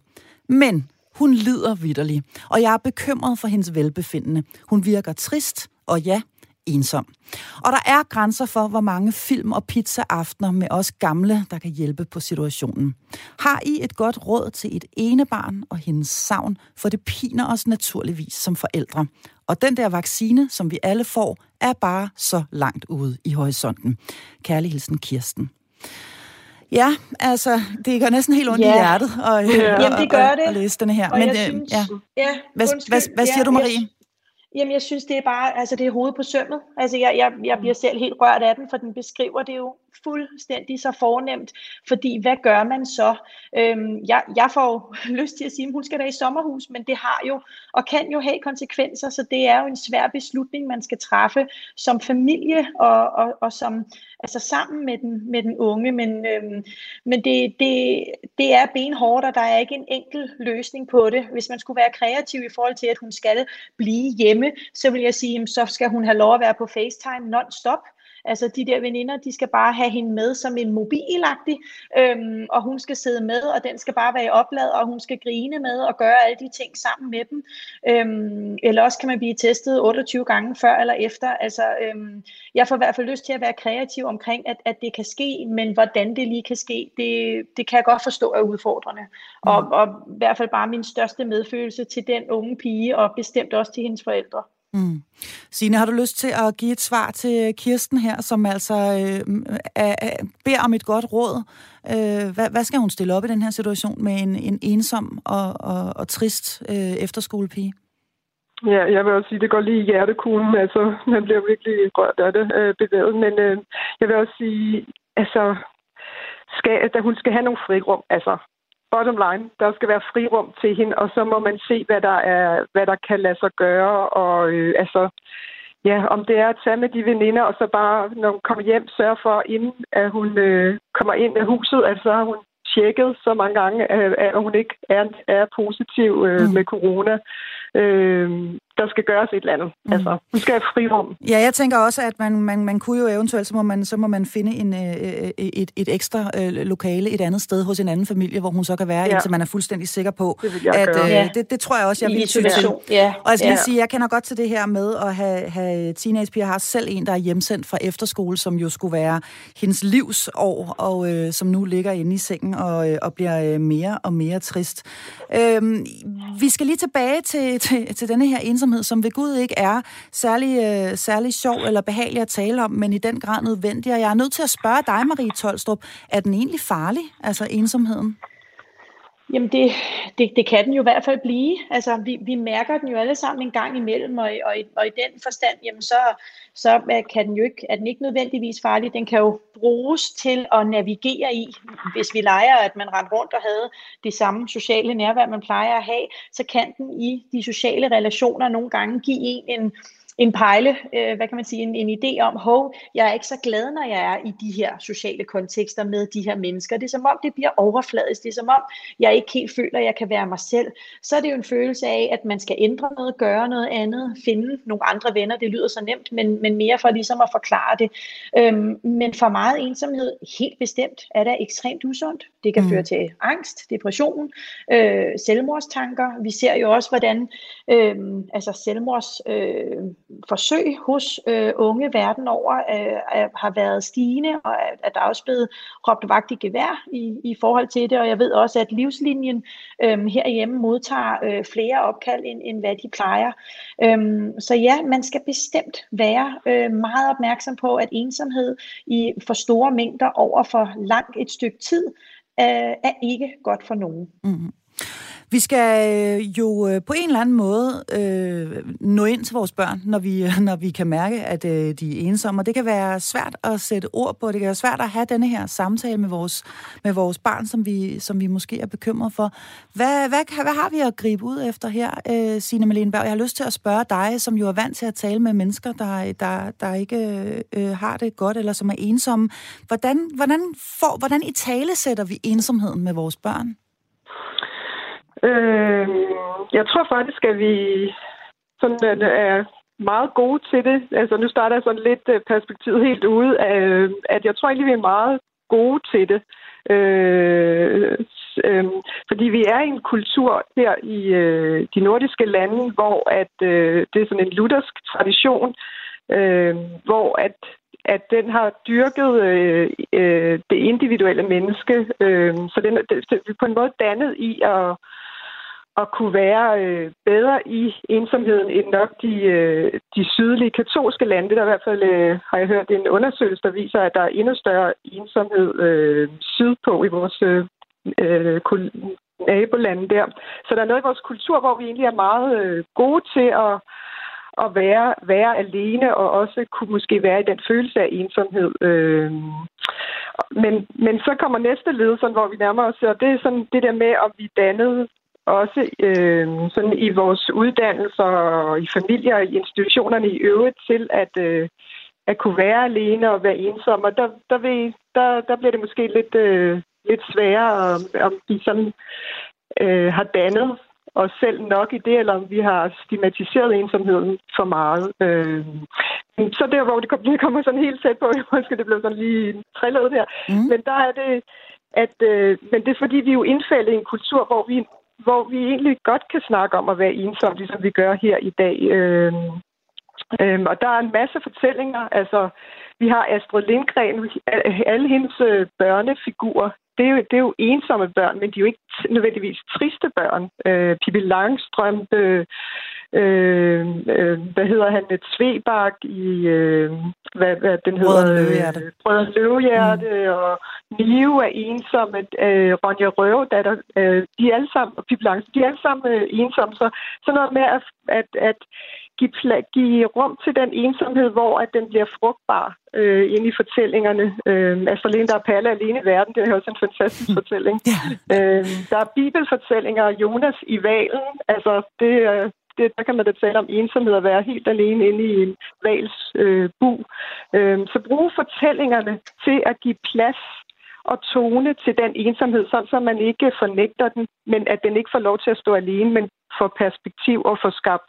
Men hun lider vidderlig, og jeg er bekymret for hendes velbefindende. Hun virker trist, og ja, ensom. Og der er grænser for, hvor mange film- og pizza-aftener med os gamle, der kan hjælpe på situationen. Har I et godt råd til et ene barn og hendes savn, for det piner os naturligvis som forældre. Og den der vaccine, som vi alle får, er bare så langt ude i horisonten. Kærlig hilsen, Kirsten. Ja, altså, det gør næsten helt ondt ja. i hjertet at, ja. Jamen, det gør det. at læse den her. Og Men, øh, synes, ja. ja hvad, hvad, hvad siger ja, du, Marie? Jeg, Jamen, jeg synes, det er bare, altså det er hovedet på sømmet. Altså, jeg, jeg, jeg bliver selv helt rørt af den, for den beskriver det jo fuldstændig så fornemt. Fordi, hvad gør man så? Øhm, jeg, jeg får lyst til at sige, at hun skal da i sommerhus, men det har jo, og kan jo have konsekvenser, så det er jo en svær beslutning, man skal træffe som familie og, og, og som, altså sammen med den, med den unge. Men, øhm, men det, det, det er benhårdt, og der er ikke en enkel løsning på det. Hvis man skulle være kreativ i forhold til, at hun skal blive hjemme, så vil jeg sige, så skal hun have lov at være på FaceTime non-stop. Altså de der veninder, de skal bare have hende med som en mobilagtig, øhm, og hun skal sidde med, og den skal bare være i oplad, og hun skal grine med og gøre alle de ting sammen med dem. Øhm, eller også kan man blive testet 28 gange før eller efter. Altså, øhm, jeg får i hvert fald lyst til at være kreativ omkring, at, at det kan ske, men hvordan det lige kan ske, det, det kan jeg godt forstå er udfordrende. Mm. Og, og i hvert fald bare min største medfølelse til den unge pige, og bestemt også til hendes forældre. Mm. Signe, har du lyst til at give et svar til øh, Kirsten her, som altså øh, er, er, beder om et godt råd? Øh, hvad, hvad skal hun stille op i den her situation med en, en ensom og, og, og trist øh, efterskolepige? Ja, jeg vil også sige, det går lige i hjertekuglen. Altså, man bliver virkelig rørt af det, øh, bevæget. Men øh, jeg vil også sige, altså, skal, at hun skal have nogle frirum. Altså, bottom line, der skal være frirum til hende, og så må man se, hvad der, er, hvad der kan lade sig gøre. Og øh, altså, ja, om det er at tage med de veninder, og så bare, når hun kommer hjem, sørge for, inden at hun øh, kommer ind i huset, altså har hun tjekket så mange gange, at, at hun ikke er, er positiv øh, mm. med corona. øh, der skal gøres et eller andet. Mm. Altså, du skal have frirum. Ja, jeg tænker også, at man, man, man kunne jo eventuelt, så må man, så må man finde en, øh, øh et, et ekstra øh, lokale et andet sted hos en anden familie, hvor hun så kan være, ja. indtil man er fuldstændig sikker på, det at øh, ja. det, det tror jeg også, jeg vil til. Ja. Og jeg skal ja. sige, jeg kender godt til det her med at have, have teenagepiger. Jeg har selv en, der er hjemsendt fra efterskole, som jo skulle være hendes livsår, og øh, som nu ligger inde i sengen og, øh, og bliver øh, mere og mere trist. Øh, vi skal lige tilbage til, til, til denne her ensomhed, som ved Gud ikke er særlig, øh, særlig sjov eller behagelig at tale om, men i den grad nødvendig. Og jeg er nødt til at spørge dig, Marie Tolstrup, er den egentlig farlig, altså ensomheden? Jamen det, det, det kan den jo i hvert fald blive. Altså vi, vi mærker den jo alle sammen en gang imellem, og, og, og i den forstand, jamen så, så øh, kan den jo ikke, er den ikke nødvendigvis farlig. Den kan jo bruges til at navigere i. Hvis vi leger, at man rendte rundt og havde det samme sociale nærvær, man plejer at have, så kan den i de sociale relationer nogle gange give en en en pejle, øh, hvad kan man sige, en, en idé om, hov, jeg er ikke så glad, når jeg er i de her sociale kontekster med de her mennesker. Det er som om, det bliver overfladisk. Det er som om, jeg ikke helt føler, at jeg kan være mig selv. Så er det jo en følelse af, at man skal ændre noget, gøre noget andet, finde nogle andre venner. Det lyder så nemt, men, men mere for ligesom at forklare det. Øhm, men for meget ensomhed, helt bestemt, er der ekstremt usundt. Det kan mm. føre til angst, depression, øh, selvmordstanker. Vi ser jo også, hvordan øh, altså selvmords øh, forsøg hos øh, unge verden over øh, har været stigende, og at der er også blevet råbt vagt i gevær i, i forhold til det. Og jeg ved også, at livslinjen øh, herhjemme modtager øh, flere opkald, end, end hvad de plejer. Øh, så ja, man skal bestemt være øh, meget opmærksom på, at ensomhed i for store mængder over for langt et stykke tid øh, er ikke godt for nogen. Mm. Vi skal øh, jo øh, på en eller anden måde øh, nå ind til vores børn, når vi, øh, når vi kan mærke, at øh, de er ensomme. Og det kan være svært at sætte ord på. Det kan være svært at have denne her samtale med vores, med vores barn, som vi, som vi måske er bekymret for. Hvad, hvad, hvad har vi at gribe ud efter her, øh, Signe Berg? Jeg har lyst til at spørge dig, som jo er vant til at tale med mennesker, der, der, der ikke øh, har det godt, eller som er ensomme. Hvordan, hvordan, får, hvordan i tale sætter vi ensomheden med vores børn? Øh, jeg tror faktisk, at vi sådan, øh, er meget gode til det. Altså, nu starter jeg sådan lidt øh, perspektivet helt ude af, at jeg tror egentlig, vi er meget gode til det. Øh, øh, fordi vi er i en kultur her i øh, de nordiske lande, hvor at øh, det er sådan en luthersk tradition, øh, hvor at at den har dyrket øh, øh, det individuelle menneske, øh, så den, det, det er på en måde dannet i at at kunne være øh, bedre i ensomheden end nok de, øh, de sydlige katolske lande. Der i hvert fald øh, har jeg hørt en undersøgelse, der viser, at der er endnu større ensomhed øh, sydpå i vores øh, øh nabolande der. Så der er noget i vores kultur, hvor vi egentlig er meget øh, gode til at, at være, være alene og også kunne måske være i den følelse af ensomhed. Øh, men, men så kommer næste led, sådan, hvor vi nærmer os, og det er sådan det der med, om vi dannede også øh, sådan i vores uddannelser og i familier og i institutionerne i øvrigt til at, øh, at kunne være alene og være ensom. Og der, der, vil, der, der bliver det måske lidt, øh, lidt sværere, om, om vi sådan øh, har dannet os selv nok i det, eller om vi har stigmatiseret ensomheden for meget. Øh, så der, hvor det kommer sådan helt tæt på, måske det blev sådan lige trillet her, mm. men der er det, at, øh, men det er fordi, vi er jo indfældet i en kultur, hvor vi hvor vi egentlig godt kan snakke om at være ensom, ligesom vi gør her i dag. Øh, øh, og der er en masse fortællinger. Altså, vi har Astrid Lindgren, alle hendes øh, børnefigurer. Det er, jo, det er jo ensomme børn, men de er jo ikke nødvendigvis triste børn. Øh, Pippi Langstrøm, øh, øh, øh, hvad hedder han, et Svebak i, øh, hvad, hvad den hedder? Brødre Løvehjerte. Brødre Løvehjerte, mm. og Nive er ensom, at øh, Ronja Røvedatter, øh, de er alle sammen, og Pippi Langstrøm, de er alle sammen øh, ensomme. Så sådan noget med at, at, at give, give rum til den ensomhed, hvor at den bliver frugtbar øh, ind i fortællingerne. Øh, altså der er Palle alene i verden, det er også en fantastisk fortælling. øh, der er bibelfortællinger, Jonas i valen, altså det, det, der kan man da tale om ensomhed at være helt alene inde i en vals øh, bu. Øh, så bruge fortællingerne til at give plads og tone til den ensomhed, sådan så man ikke fornægter den, men at den ikke får lov til at stå alene, men får perspektiv og får skabt,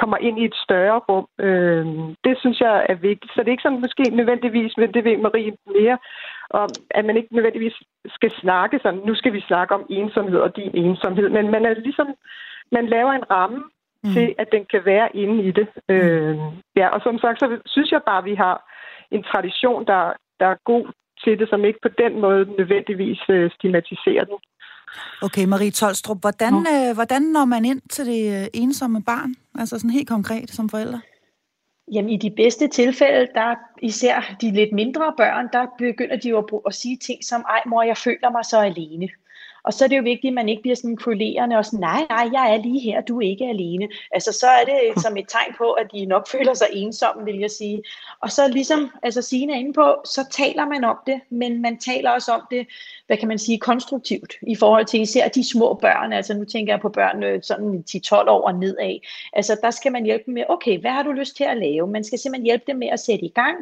kommer ind i et større rum. Øh, det synes jeg er vigtigt. Så det er ikke sådan måske nødvendigvis, men det ved Marie mere, om, at man ikke nødvendigvis skal snakke sådan, nu skal vi snakke om ensomhed og din ensomhed, men man er ligesom, man laver en ramme mm. til, at den kan være inde i det. Øh, ja, og som sagt, så synes jeg bare, at vi har en tradition, der, der er god til det, som ikke på den måde nødvendigvis øh, stigmatiserer den. Okay, Marie Tolstrup, hvordan, ja. øh, hvordan når man ind til det øh, ensomme barn? Altså sådan helt konkret som forældre? Jamen i de bedste tilfælde, der især de lidt mindre børn, der begynder de jo at, at sige ting som, ej mor, jeg føler mig så alene. Og så er det jo vigtigt, at man ikke bliver sådan kulerende og sådan, nej, nej, jeg er lige her, du er ikke alene. Altså så er det som et tegn på, at de nok føler sig ensomme, vil jeg sige. Og så ligesom, altså Signe er inde på, så taler man om det, men man taler også om det, hvad kan man sige, konstruktivt i forhold til især de små børn. Altså nu tænker jeg på børn øh, sådan 10-12 år og nedad. Altså der skal man hjælpe dem med, okay, hvad har du lyst til at lave? Man skal simpelthen hjælpe dem med at sætte i gang,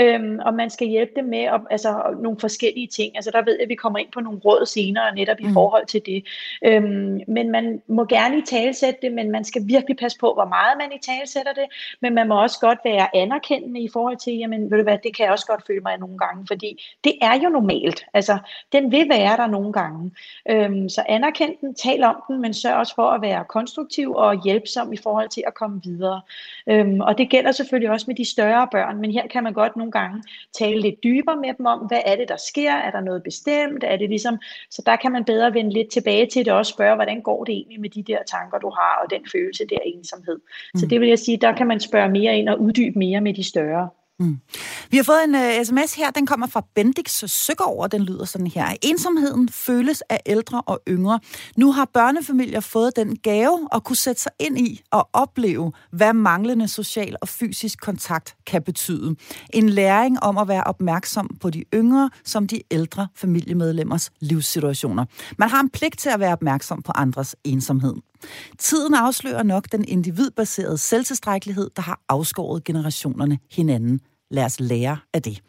øhm, og man skal hjælpe dem med at, altså, nogle forskellige ting. Altså der ved jeg, at vi kommer ind på nogle råd senere netop i mm. forhold til det. Øhm, men man må gerne i talesætte det, men man skal virkelig passe på, hvor meget man i talesætter det, men man må også godt være anerkendende i forhold til, jamen ved du hvad, det kan jeg også godt føle mig nogle gange, fordi det er jo normalt. Altså den vil være der nogle gange. Øhm, så anerkend den, tal om den, men sørg også for at være konstruktiv og hjælpsom i forhold til at komme videre. Øhm, og det gælder selvfølgelig også med de større børn, men her kan man godt nogle gange tale lidt dybere med dem om, hvad er det, der sker? Er der noget bestemt? Er det ligesom, så der kan man bedre vende lidt tilbage til det og spørge, hvordan går det egentlig med de der tanker, du har, og den følelse der ensomhed. Mm. Så det vil jeg sige, der kan man spørge mere ind og uddybe mere med de større. Mm. Vi har fået en øh, uh, sms her, den kommer fra Bendix Søgaard, og den lyder sådan her. Ensomheden føles af ældre og yngre. Nu har børnefamilier fået den gave at kunne sætte sig ind i og opleve, hvad manglende social og fysisk kontakt kan betyde. En læring om at være opmærksom på de yngre som de ældre familiemedlemmers livssituationer. Man har en pligt til at være opmærksom på andres ensomhed. Tiden afslører nok den individbaserede selvtilstrækkelighed, der har afskåret generationerne hinanden. Lad os lære af det.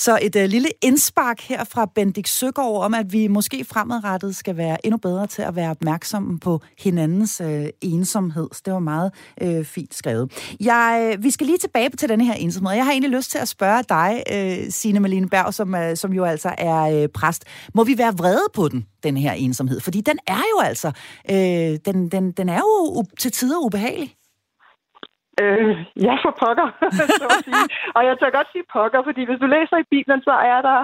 Så et øh, lille indspark her fra Bendik Søgaard om, at vi måske fremadrettet skal være endnu bedre til at være opmærksomme på hinandens øh, ensomhed. Så det var meget øh, fint skrevet. Jeg, øh, vi skal lige tilbage til denne her ensomhed. Jeg har egentlig lyst til at spørge dig, øh, Signe Malene Berg, som, øh, som jo altså er øh, præst. Må vi være vrede på den, den her ensomhed? Fordi den er jo altså, øh, den, den, den er jo til tider ubehagelig. Øh, ja, for pokker, så at sige. Og jeg tør godt sige pokker, fordi hvis du læser i Bibelen, så er der,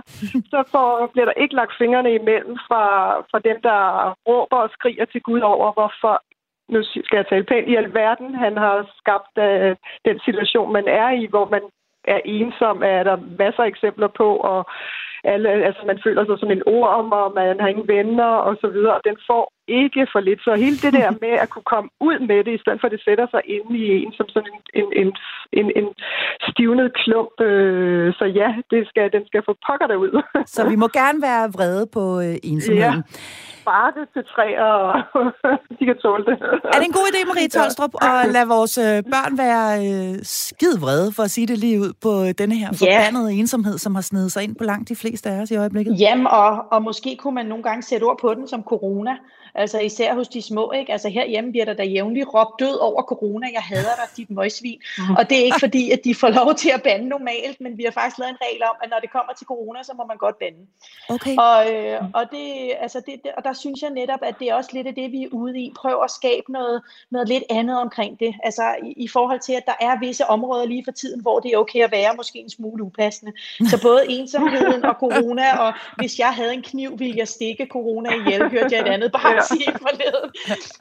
så får, bliver der ikke lagt fingrene imellem fra, fra dem, der råber og skriger til Gud over, hvorfor nu skal jeg tale pænt, i alverden han har skabt øh, den situation, man er i, hvor man er ensom, er der masser af eksempler på, og alle, altså man føler sig som en orm, og man har ingen venner, og så videre, og den får ikke for lidt. Så hele det der med at kunne komme ud med det, i stedet for at det sætter sig inde i en som sådan en, en, en, en, en stivnet klump. Øh, så ja, det skal, den skal få pokker derud. så vi må gerne være vrede på øh, ensomheden. Ja sparke til træer, og de kan tåle det. Er det en god idé, Marie Tolstrup, at lade vores øh, børn være øh, skid vrede, for at sige det lige ud, på denne her forbandede yeah. ensomhed, som har snedet sig ind på langt de fleste af os i øjeblikket? Jamen, og, og måske kunne man nogle gange sætte ord på den som corona. Altså især hos de små, ikke? Altså herhjemme bliver der da jævnligt råbt død over corona. Jeg hader dig, dit møgsvin. Og det er ikke fordi, at de får lov til at bande normalt, men vi har faktisk lavet en regel om, at når det kommer til corona, så må man godt bande. Okay. Og, øh, og, det, altså det, og der synes jeg netop, at det er også lidt af det, vi er ude i. Prøv at skabe noget, noget lidt andet omkring det. Altså i, i forhold til, at der er visse områder lige for tiden, hvor det er okay at være måske en smule upassende. Så både ensomheden og corona, og hvis jeg havde en kniv, ville jeg stikke corona ihjel, hørte jeg et andet barn sige forleden.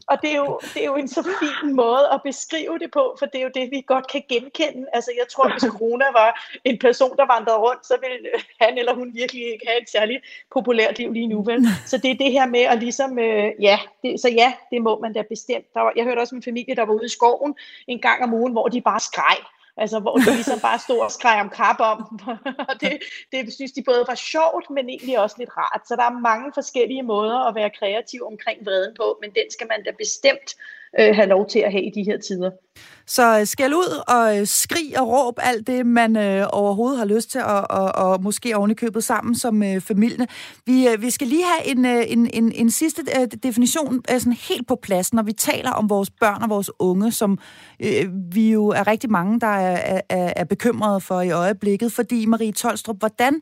Og det er, jo, det er jo en så fin måde at beskrive det på, for det er jo det, vi godt kan genkende. Altså jeg tror, hvis corona var en person, der vandrede rundt, så ville øh, han eller hun virkelig ikke have et særligt populært liv lige nu. Vel? Så det er det her med at ligesom, øh, ja, det, så ja, det må man da bestemt. Der var, jeg hørte også en familie, der var ude i skoven en gang om ugen, hvor de bare skreg. Altså, hvor de ligesom bare stod og skreg om kap om. og det, det synes de både var sjovt, men egentlig også lidt rart. Så der er mange forskellige måder at være kreativ omkring vreden på, men den skal man da bestemt øh, have lov til at have i de her tider. Så øh, skæld ud og øh, skrig og råb alt det, man øh, overhovedet har lyst til, og, og, og måske ovenikøbet købet sammen som øh, familie. Vi, øh, vi skal lige have en, øh, en, en, en sidste øh, definition øh, sådan helt på plads, når vi taler om vores børn og vores unge, som øh, vi jo er rigtig mange, der er, er, er bekymrede for i øjeblikket. Fordi, Marie Tolstrup, hvordan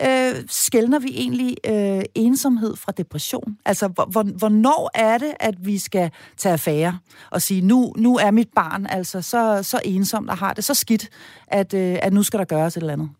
øh, skældner vi egentlig øh, ensomhed fra depression? Altså, hvor, hvornår er det, at vi skal tage affære og sige, nu, nu er mit barn altså så, så ensomt og har det så skidt, at, øh, at nu skal der gøres et eller andet?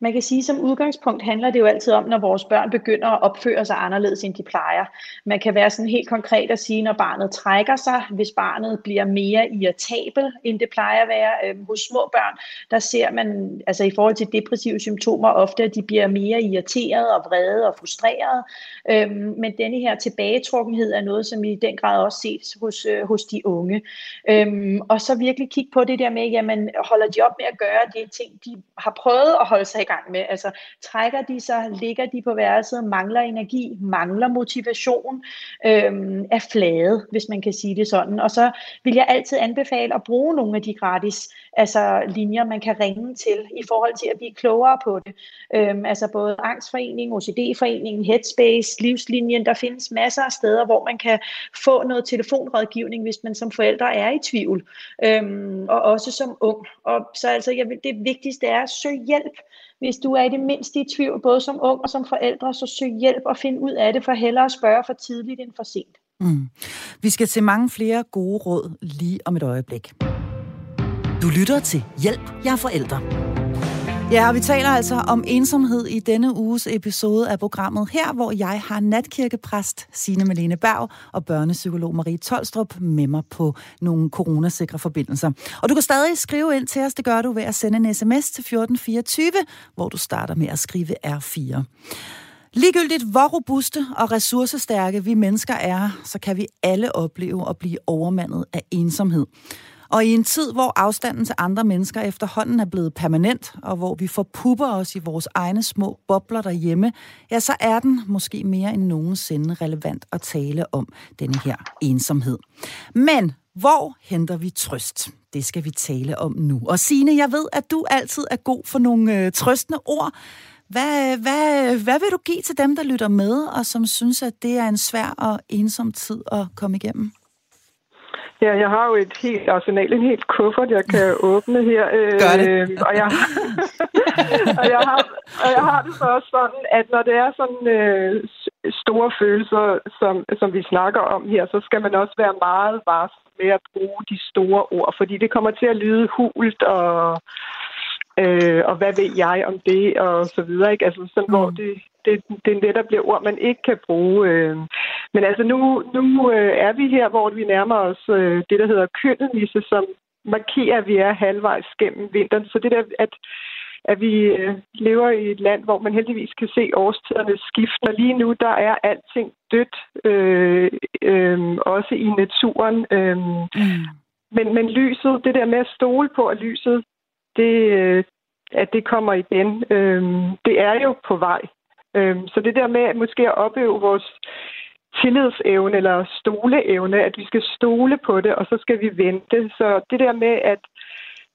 Man kan sige, som udgangspunkt handler det jo altid om, når vores børn begynder at opføre sig anderledes, end de plejer. Man kan være sådan helt konkret at sige, når barnet trækker sig, hvis barnet bliver mere irritabel, end det plejer at være. Øhm, hos små børn, der ser man, altså i forhold til depressive symptomer, ofte, at de bliver mere irriteret og vrede og frustreret. Øhm, men denne her tilbagetrukkenhed er noget, som i den grad også ses hos, øh, hos de unge. Øhm, og så virkelig kigge på det der med, jamen holder de op med at gøre de ting, de har prøvet at holde sig gang med. Altså trækker de sig, ligger de på værelset, mangler energi, mangler motivation, øhm, er flade, hvis man kan sige det sådan. Og så vil jeg altid anbefale at bruge nogle af de gratis altså, linjer, man kan ringe til i forhold til at blive klogere på det. Øhm, altså både Angstforeningen, OCD-foreningen, Headspace, Livslinjen, der findes masser af steder, hvor man kan få noget telefonrådgivning, hvis man som forældre er i tvivl. Øhm, og også som ung. Og så altså, jeg vil, det vigtigste er at søge hjælp. Hvis du er i det mindste i tvivl, både som ung og som forældre, så søg hjælp og find ud af det, for hellere at spørge for tidligt end for sent. Mm. Vi skal se mange flere gode råd lige om et øjeblik. Du lytter til Hjælp, jeg er forældre. Ja, og vi taler altså om ensomhed i denne uges episode af programmet her, hvor jeg har natkirkepræst Signe Malene Berg og børnepsykolog Marie Tolstrup med mig på nogle coronasikre forbindelser. Og du kan stadig skrive ind til os, det gør du ved at sende en sms til 1424, hvor du starter med at skrive R4. Ligegyldigt hvor robuste og ressourcestærke vi mennesker er, så kan vi alle opleve at blive overmandet af ensomhed. Og i en tid, hvor afstanden til andre mennesker efterhånden er blevet permanent, og hvor vi forpupper os i vores egne små bobler derhjemme, ja, så er den måske mere end nogensinde relevant at tale om denne her ensomhed. Men hvor henter vi trøst? Det skal vi tale om nu. Og Signe, jeg ved, at du altid er god for nogle øh, trøstende ord. Hvad, hvad, hvad vil du give til dem, der lytter med, og som synes, at det er en svær og ensom tid at komme igennem? Ja, jeg har jo et helt arsenal, en helt kuffert, jeg kan åbne her. Øh, Gør det. Øh, og, jeg, og, jeg har, og jeg har det så også sådan, at når det er sådan øh, store følelser, som, som vi snakker om her, så skal man også være meget varsom med at bruge de store ord, fordi det kommer til at lyde hult og øh, og hvad ved jeg om det, og så videre, ikke? Altså sådan, mm. hvor det, det, det netop bliver ord, man ikke kan bruge. Øh. Men altså nu, nu øh, er vi her, hvor vi nærmer os øh, det, der hedder kønnenisse, som markerer, at vi er halvvejs gennem vinteren. Så det der, at, at vi lever i et land, hvor man heldigvis kan se årstiderne skifte. Og lige nu, der er alting dødt, øh, øh, også i naturen. Øh, mm. men, men lyset, det der med at stole på, at lyset, det, at det kommer igen, øh, det er jo på vej. Øhm, så det der med at måske at opøve vores tillidsevne eller stoleevne, at vi skal stole på det, og så skal vi vente. Så det der med at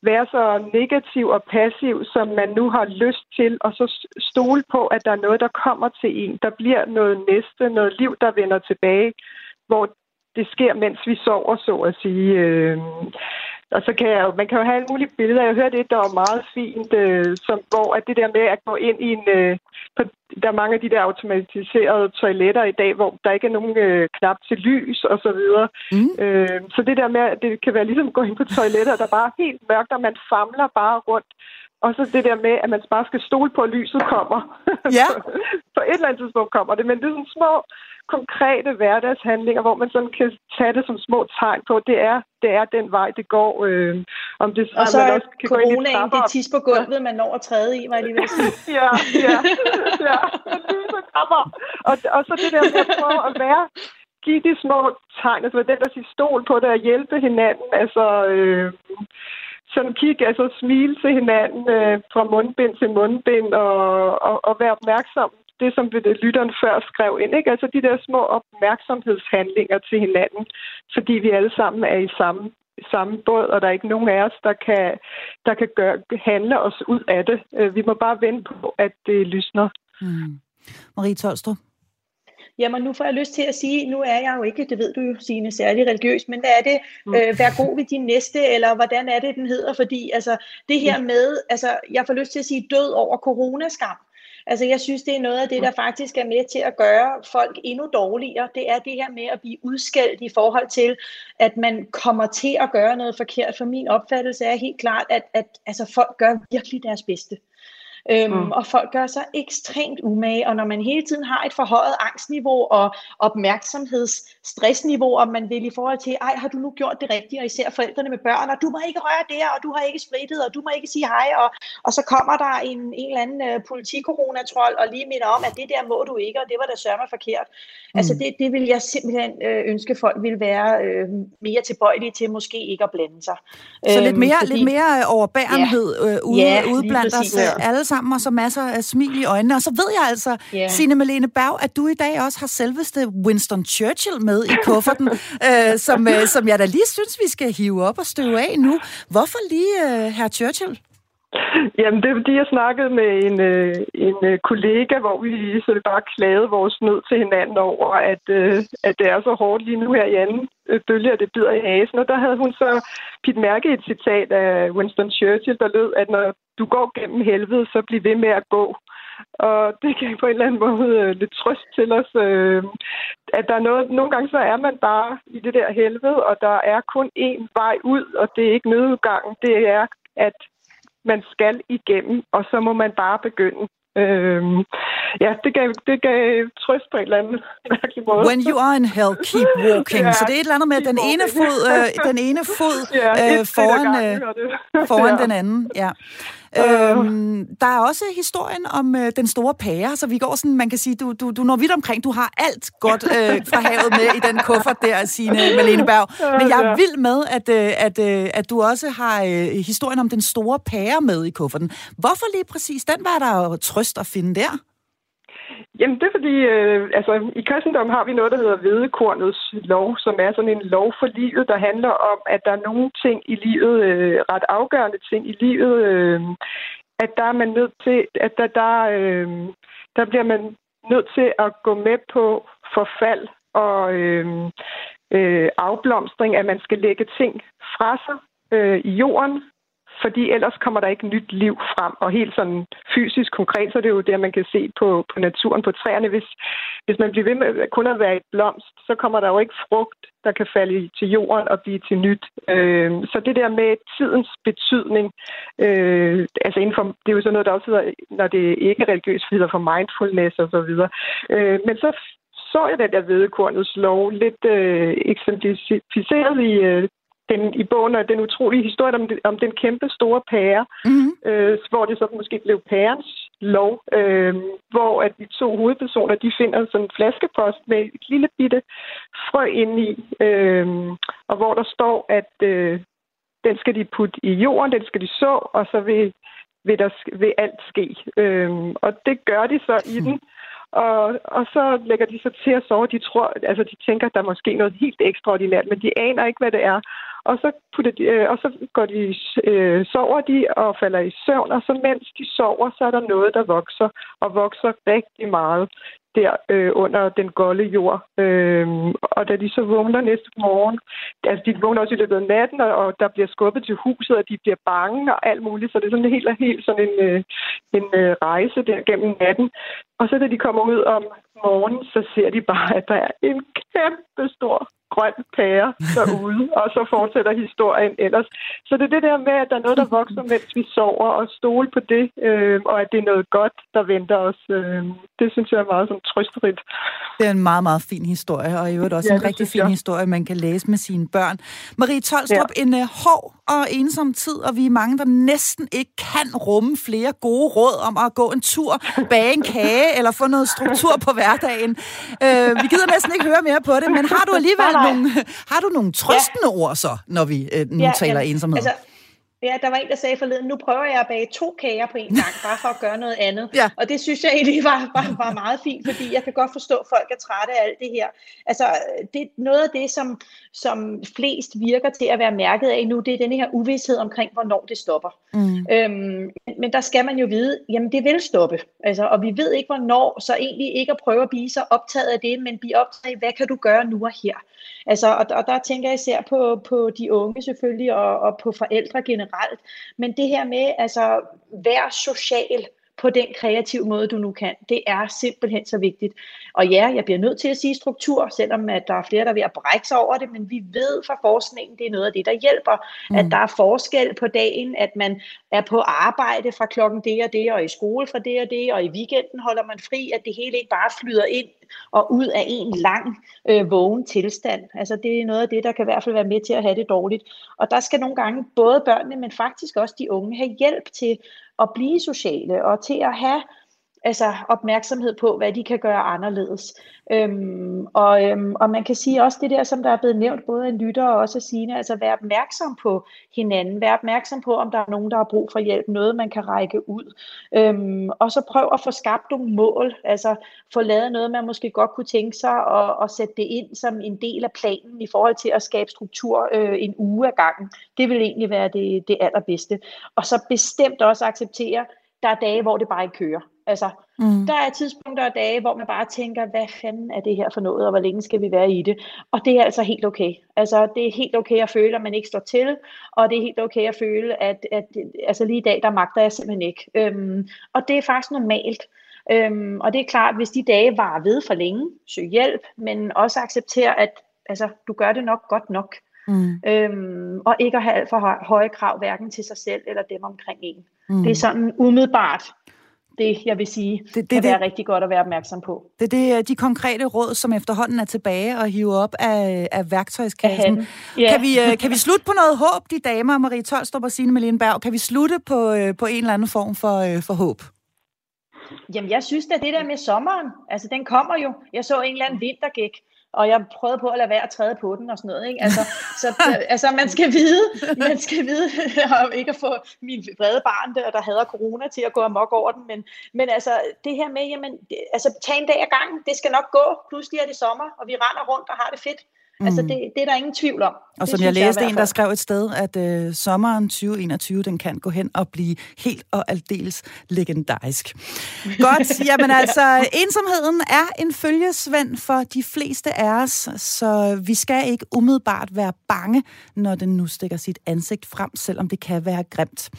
være så negativ og passiv, som man nu har lyst til, og så stole på, at der er noget, der kommer til en. Der bliver noget næste, noget liv, der vender tilbage, hvor det sker, mens vi sover, så at sige. Øh, og så kan jeg jo, man kan jo have alle mulige billeder. Jeg hørte et, der var meget fint, øh, som, hvor at det der med at gå ind i en... Øh, på, der er mange af de der automatiserede toiletter i dag, hvor der ikke er nogen øh, knap til lys og så videre. Mm. Øh, så det der med, at det kan være ligesom at gå ind på toiletter, der bare er helt mørkt, og man famler bare rundt. Og så det der med, at man bare skal stole på, at lyset kommer. Ja. på et eller andet tidspunkt kommer det. Men det er sådan små, konkrete hverdagshandlinger, hvor man sådan kan tage det som små tegn på, det er, det er den vej, det går. Øh, om det, og så man også kan coronaen, det tis på gulvet, ja. man når at træde i, var jeg lige ved at sige. ja, ja, ja. Og, og så det der med at prøve at være give de små tegn, altså den der siger stol på det og hjælpe hinanden, altså øh, sådan kigge, altså smile til hinanden øh, fra mundbind til mundbind og, og, og være opmærksom det, som lytteren før skrev ind, ikke? altså de der små opmærksomhedshandlinger til hinanden, fordi vi alle sammen er i samme samme båd, og der er ikke nogen af os, der kan, der kan gøre, handle os ud af det. Øh, vi må bare vente på, at det lysner. Mm. Marie Tolstrup? Jamen, nu får jeg lyst til at sige, nu er jeg jo ikke, det ved du jo, Signe, særlig religiøs, men hvad er det, mm. øh, vær god ved din næste, eller hvordan er det, den hedder? Fordi altså, det her med, altså, jeg får lyst til at sige død over coronaskam. Altså, jeg synes, det er noget af det, der faktisk er med til at gøre folk endnu dårligere. Det er det her med at blive udskældt i forhold til, at man kommer til at gøre noget forkert. For min opfattelse er helt klart, at, at altså, folk gør virkelig deres bedste. Øhm, mm. Og folk gør sig ekstremt umage, og når man hele tiden har et forhøjet angstniveau og opmærksomhedsstressniveau, og man vil i forhold til, ej, har du nu gjort det rigtige, og især forældrene med børn, og du må ikke røre der, og du har ikke spritet, og du må ikke sige hej, og, og så kommer der en, en eller anden uh, politikoronatrol, og lige minder om, at det der må du ikke, og det var da sørme forkert. Mm. Altså det, det vil jeg simpelthen øh, ønske, folk vil være øh, mere tilbøjelige til måske ikke at blande sig. Så øhm, lidt mere, fordi, lidt mere overbærenhed ja, øh, ude, ja, ude blandt os alle sammen, og så masser af smil i øjnene. Og så ved jeg altså, yeah. Signe Malene Berg, at du i dag også har selveste Winston Churchill med i kufferten, øh, som, øh, som jeg da lige synes, vi skal hive op og støve af nu. Hvorfor lige øh, herr Churchill? Jamen, det er fordi, jeg snakkede med en, øh, en øh, kollega, hvor vi så bare klagede vores nød til hinanden over, at, øh, at det er så hårdt lige nu her i anden øh, bølge, og det bider i hasen. Og der havde hun så pit mærke et citat af Winston Churchill, der lød, at når du går gennem helvede, så bliv ved med at gå. Og det kan på en eller anden måde øh, lidt trøst til os, øh, at der er noget, nogle gange så er man bare i det der helvede, og der er kun én vej ud, og det er ikke nødudgangen, det er, at man skal igennem, og så må man bare begynde. Øhm, ja, det gav, det gav trøst på en eller anden mærkelig måde. When you are in hell, keep walking. ja, så det er et eller andet med den ene fod, øh, den ene fod ja, øh, foran, øh, foran ja. den anden. Ja. Øhm, der er også historien om øh, den store pære, så vi går sådan, man kan sige, du, du, du når vidt omkring, du har alt godt øh, fra havet med i den kuffert der, Signe Malene Berg. Men jeg er vild med, at, øh, at, øh, at du også har øh, historien om den store pære med i kufferten. Hvorfor lige præcis den var der jo trøst at finde der? Jamen, det er fordi, øh, altså, i kristendom har vi noget, der hedder vedekornets lov, som er sådan en lov for livet, der handler om, at der er nogle ting i livet, øh, ret afgørende ting i livet, øh, at der er man nødt til, at der, der, øh, der bliver man nødt til at gå med på forfald og øh, øh, afblomstring, at man skal lægge ting fra sig øh, i jorden, fordi ellers kommer der ikke nyt liv frem. Og helt sådan fysisk konkret, så er det jo det, man kan se på, på naturen, på træerne. Hvis, hvis man bliver ved med kun at være et blomst, så kommer der jo ikke frugt, der kan falde til jorden og blive til nyt. Øh, så det der med tidens betydning, øh, altså inden for, det er jo sådan noget, der også hedder, når det ikke er religiøst, hedder for mindfulness og så videre. Øh, men så så jeg den der vedekornets lov lidt øh, eksemplificeret i øh, den, i bogen er den utrolige historie om, om den kæmpe store pære, mm-hmm. øh, hvor det så måske blev pærens lov, øh, hvor at de to hovedpersoner, de finder sådan en flaskepost med et lille bitte frø ind i, øh, og hvor der står, at øh, den skal de putte i jorden, den skal de så, og så vil, vil, der, vil alt ske. Øh, og det gør de så i den. Og, og så lægger de sig til at sove. De tror, altså de tænker, at der er måske noget helt ekstraordinært, men de aner ikke, hvad det er. Og så, putter de, øh, og så går de, øh, sover de og falder i søvn, og så mens de sover, så er der noget, der vokser, og vokser rigtig meget der øh, under den golde jord. Øh, og da de så vågner næste morgen, altså de vågner også i løbet af natten, og, og der bliver skubbet til huset, og de bliver bange og alt muligt, så det er sådan helt, helt sådan en, øh, en øh, rejse der gennem natten. Og så da de kommer ud om morgenen, så ser de bare, at der er en kæmpe stor grøn pære derude, og så fortsætter historien ellers. Så det er det der med, at der er noget, der vokser, mens vi sover, og stole på det, øh, og at det er noget godt, der venter os. Øh, det synes jeg er meget sådan trøsterigt. Det er en meget, meget fin historie, og i øvrigt også ja, en rigtig fin jeg. historie, man kan læse med sine børn. Marie Tolstrup, ja. en uh, hård og ensom tid, og vi er mange, der næsten ikke kan rumme flere gode råd om at gå en tur, bage en kage, eller få noget struktur på hverdagen. Uh, vi gider næsten ikke høre mere på det, men har du alligevel nogle, har du nogle trøstende ja. ord så, når vi øh, nu ja, taler jamen, ensomhed? Altså, Ja, der var en, der sagde forleden, nu prøver jeg at bage to kager på en gang, bare for at gøre noget andet. ja. Og det synes jeg egentlig var, var, var meget fint, fordi jeg kan godt forstå, at folk er trætte af alt det her. Altså, det noget af det, som, som flest virker til at være mærket af nu, det er den her uvidshed omkring, hvornår det stopper. Mm. Øhm, men der skal man jo vide, jamen det vil stoppe. Altså, og vi ved ikke, hvornår, så egentlig ikke at prøve at blive så optaget af det, men blive optaget af, hvad kan du gøre nu og her? Altså, og, og der tænker jeg især på, på de unge selvfølgelig, og, og på forældre generelt. Men det her med, altså, vær social på den kreative måde, du nu kan. Det er simpelthen så vigtigt. Og ja, jeg bliver nødt til at sige struktur, selvom at der er flere, der er ved at brække sig over det, men vi ved fra forskningen, det er noget af det, der hjælper, mm. at der er forskel på dagen, at man er på arbejde fra klokken det og det, og i skole fra det og det, og i weekenden holder man fri, at det hele ikke bare flyder ind og ud af en lang øh, vågen tilstand. Altså det er noget af det, der kan i hvert fald være med til at have det dårligt. Og der skal nogle gange både børnene, men faktisk også de unge have hjælp til at blive sociale og til at have altså opmærksomhed på, hvad de kan gøre anderledes. Øhm, og, øhm, og man kan sige også det der, som der er blevet nævnt, både af lytter og også af sine, altså være opmærksom på hinanden, være opmærksom på, om der er nogen, der har brug for hjælp, noget man kan række ud. Øhm, og så prøv at få skabt nogle mål, altså få lavet noget, man måske godt kunne tænke sig, og, og sætte det ind som en del af planen i forhold til at skabe struktur øh, en uge ad gangen. Det vil egentlig være det, det allerbedste. Og så bestemt også acceptere, der er dage, hvor det bare ikke kører. Altså, mm. der er tidspunkter og dage, hvor man bare tænker, hvad fanden er det her for noget, og hvor længe skal vi være i det? Og det er altså helt okay. Altså, det er helt okay at føle, at man ikke står til, og det er helt okay at føle, at, at altså lige i dag, der magter jeg simpelthen ikke. Øhm, og det er faktisk normalt. Øhm, og det er klart, hvis de dage varer ved for længe, søg hjælp, men også acceptere, at altså, du gør det nok godt nok. Mm. Øhm, og ikke at have alt for høje krav, hverken til sig selv eller dem omkring en. Mm. Det er sådan umiddelbart det, jeg vil sige, det, det, kan det, være rigtig godt at være opmærksom på. Det er det, de konkrete råd, som efterhånden er tilbage og hive op af, af værktøjskassen. Ja. Kan, vi, øh, kan vi slutte på noget håb, de damer, Marie Tolstrup og Signe Melene Berg? Kan vi slutte på, øh, på en eller anden form for, øh, for håb? Jamen, jeg synes at det der med sommeren, altså den kommer jo. Jeg så en eller anden vintergæk, og jeg prøvede på at lade være at træde på den og sådan noget. Ikke? Altså, så, altså man skal vide, man skal vide, og ikke at få min vrede barn der, der hader corona til at gå amok over den, men, men altså det her med, jamen, det, altså tag en dag ad gangen, det skal nok gå, pludselig er det sommer, og vi render rundt og har det fedt. Mm. Altså, det, det er der ingen tvivl om. Og som jeg læste jeg en, der skrev et sted, at øh, sommeren 2021, den kan gå hen og blive helt og aldeles legendarisk. Godt, jamen altså, ensomheden er en følgesvend for de fleste af os, så vi skal ikke umiddelbart være bange, når den nu stikker sit ansigt frem, selvom det kan være grimt.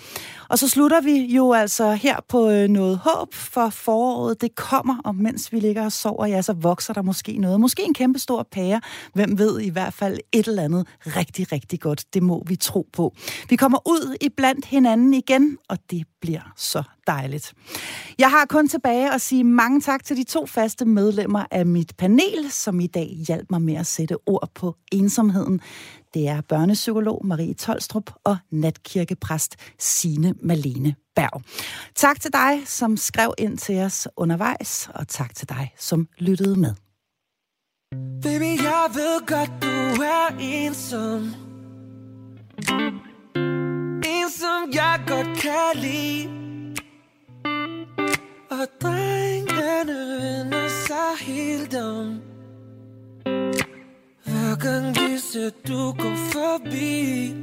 Og så slutter vi jo altså her på øh, noget håb, for foråret det kommer, og mens vi ligger og sover, ja, så vokser der måske noget. Måske en kæmpe stor pære, hvem ved, ved i hvert fald et eller andet rigtig, rigtig godt. Det må vi tro på. Vi kommer ud i blandt hinanden igen, og det bliver så dejligt. Jeg har kun tilbage at sige mange tak til de to faste medlemmer af mit panel, som i dag hjalp mig med at sætte ord på ensomheden. Det er børnepsykolog Marie Tolstrup og natkirkepræst Sine Malene Berg. Tak til dig, som skrev ind til os undervejs, og tak til dig, som lyttede med. Baby, jeg ved godt, du er ensom. En, som jeg godt kan lide. Og drengene vender sig helt om. Hver gang de ser, du går forbi.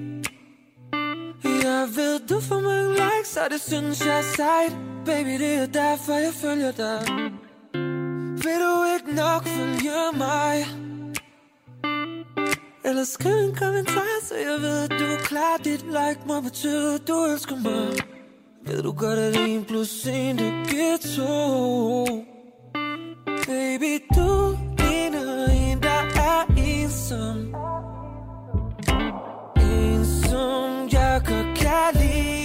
Jeg ved, du får mange likes, og det synes jeg er sejt. Baby, det er derfor, jeg følger dig vil du ikke nok følge mig? Eller skriv en kommentar, så jeg ved, at du er klar. Dit like må betyde, at du elsker mig. Ved du godt, at en plus en, det giver to? Baby, du ligner en, der er ensom. Ensom, jeg godt kan lide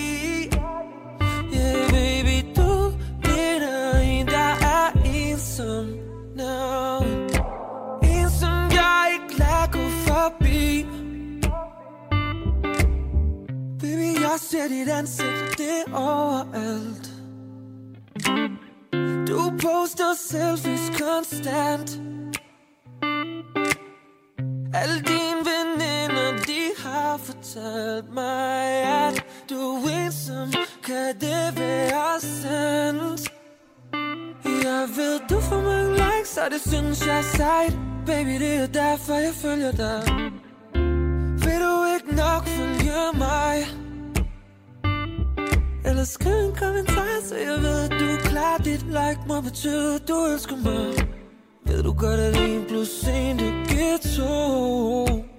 ensom now En som jeg ikke lader gå forbi. Baby, jeg ser dit ansigt, det er overalt. Du poster selfies konstant. Alle dine veninder, de har fortalt mig, at du er ensom. Kan det være sandt? Jeg ved, du får mange likes, og det synes jeg er sejt. Baby, det er derfor jeg følger dig. Vil du ikke nok følge mig? Eller skriv en kommentar, så jeg ved, at du er klar Dit like. Må betyde, at du elsker mig. Ved du godt, at en plus en, det giver to?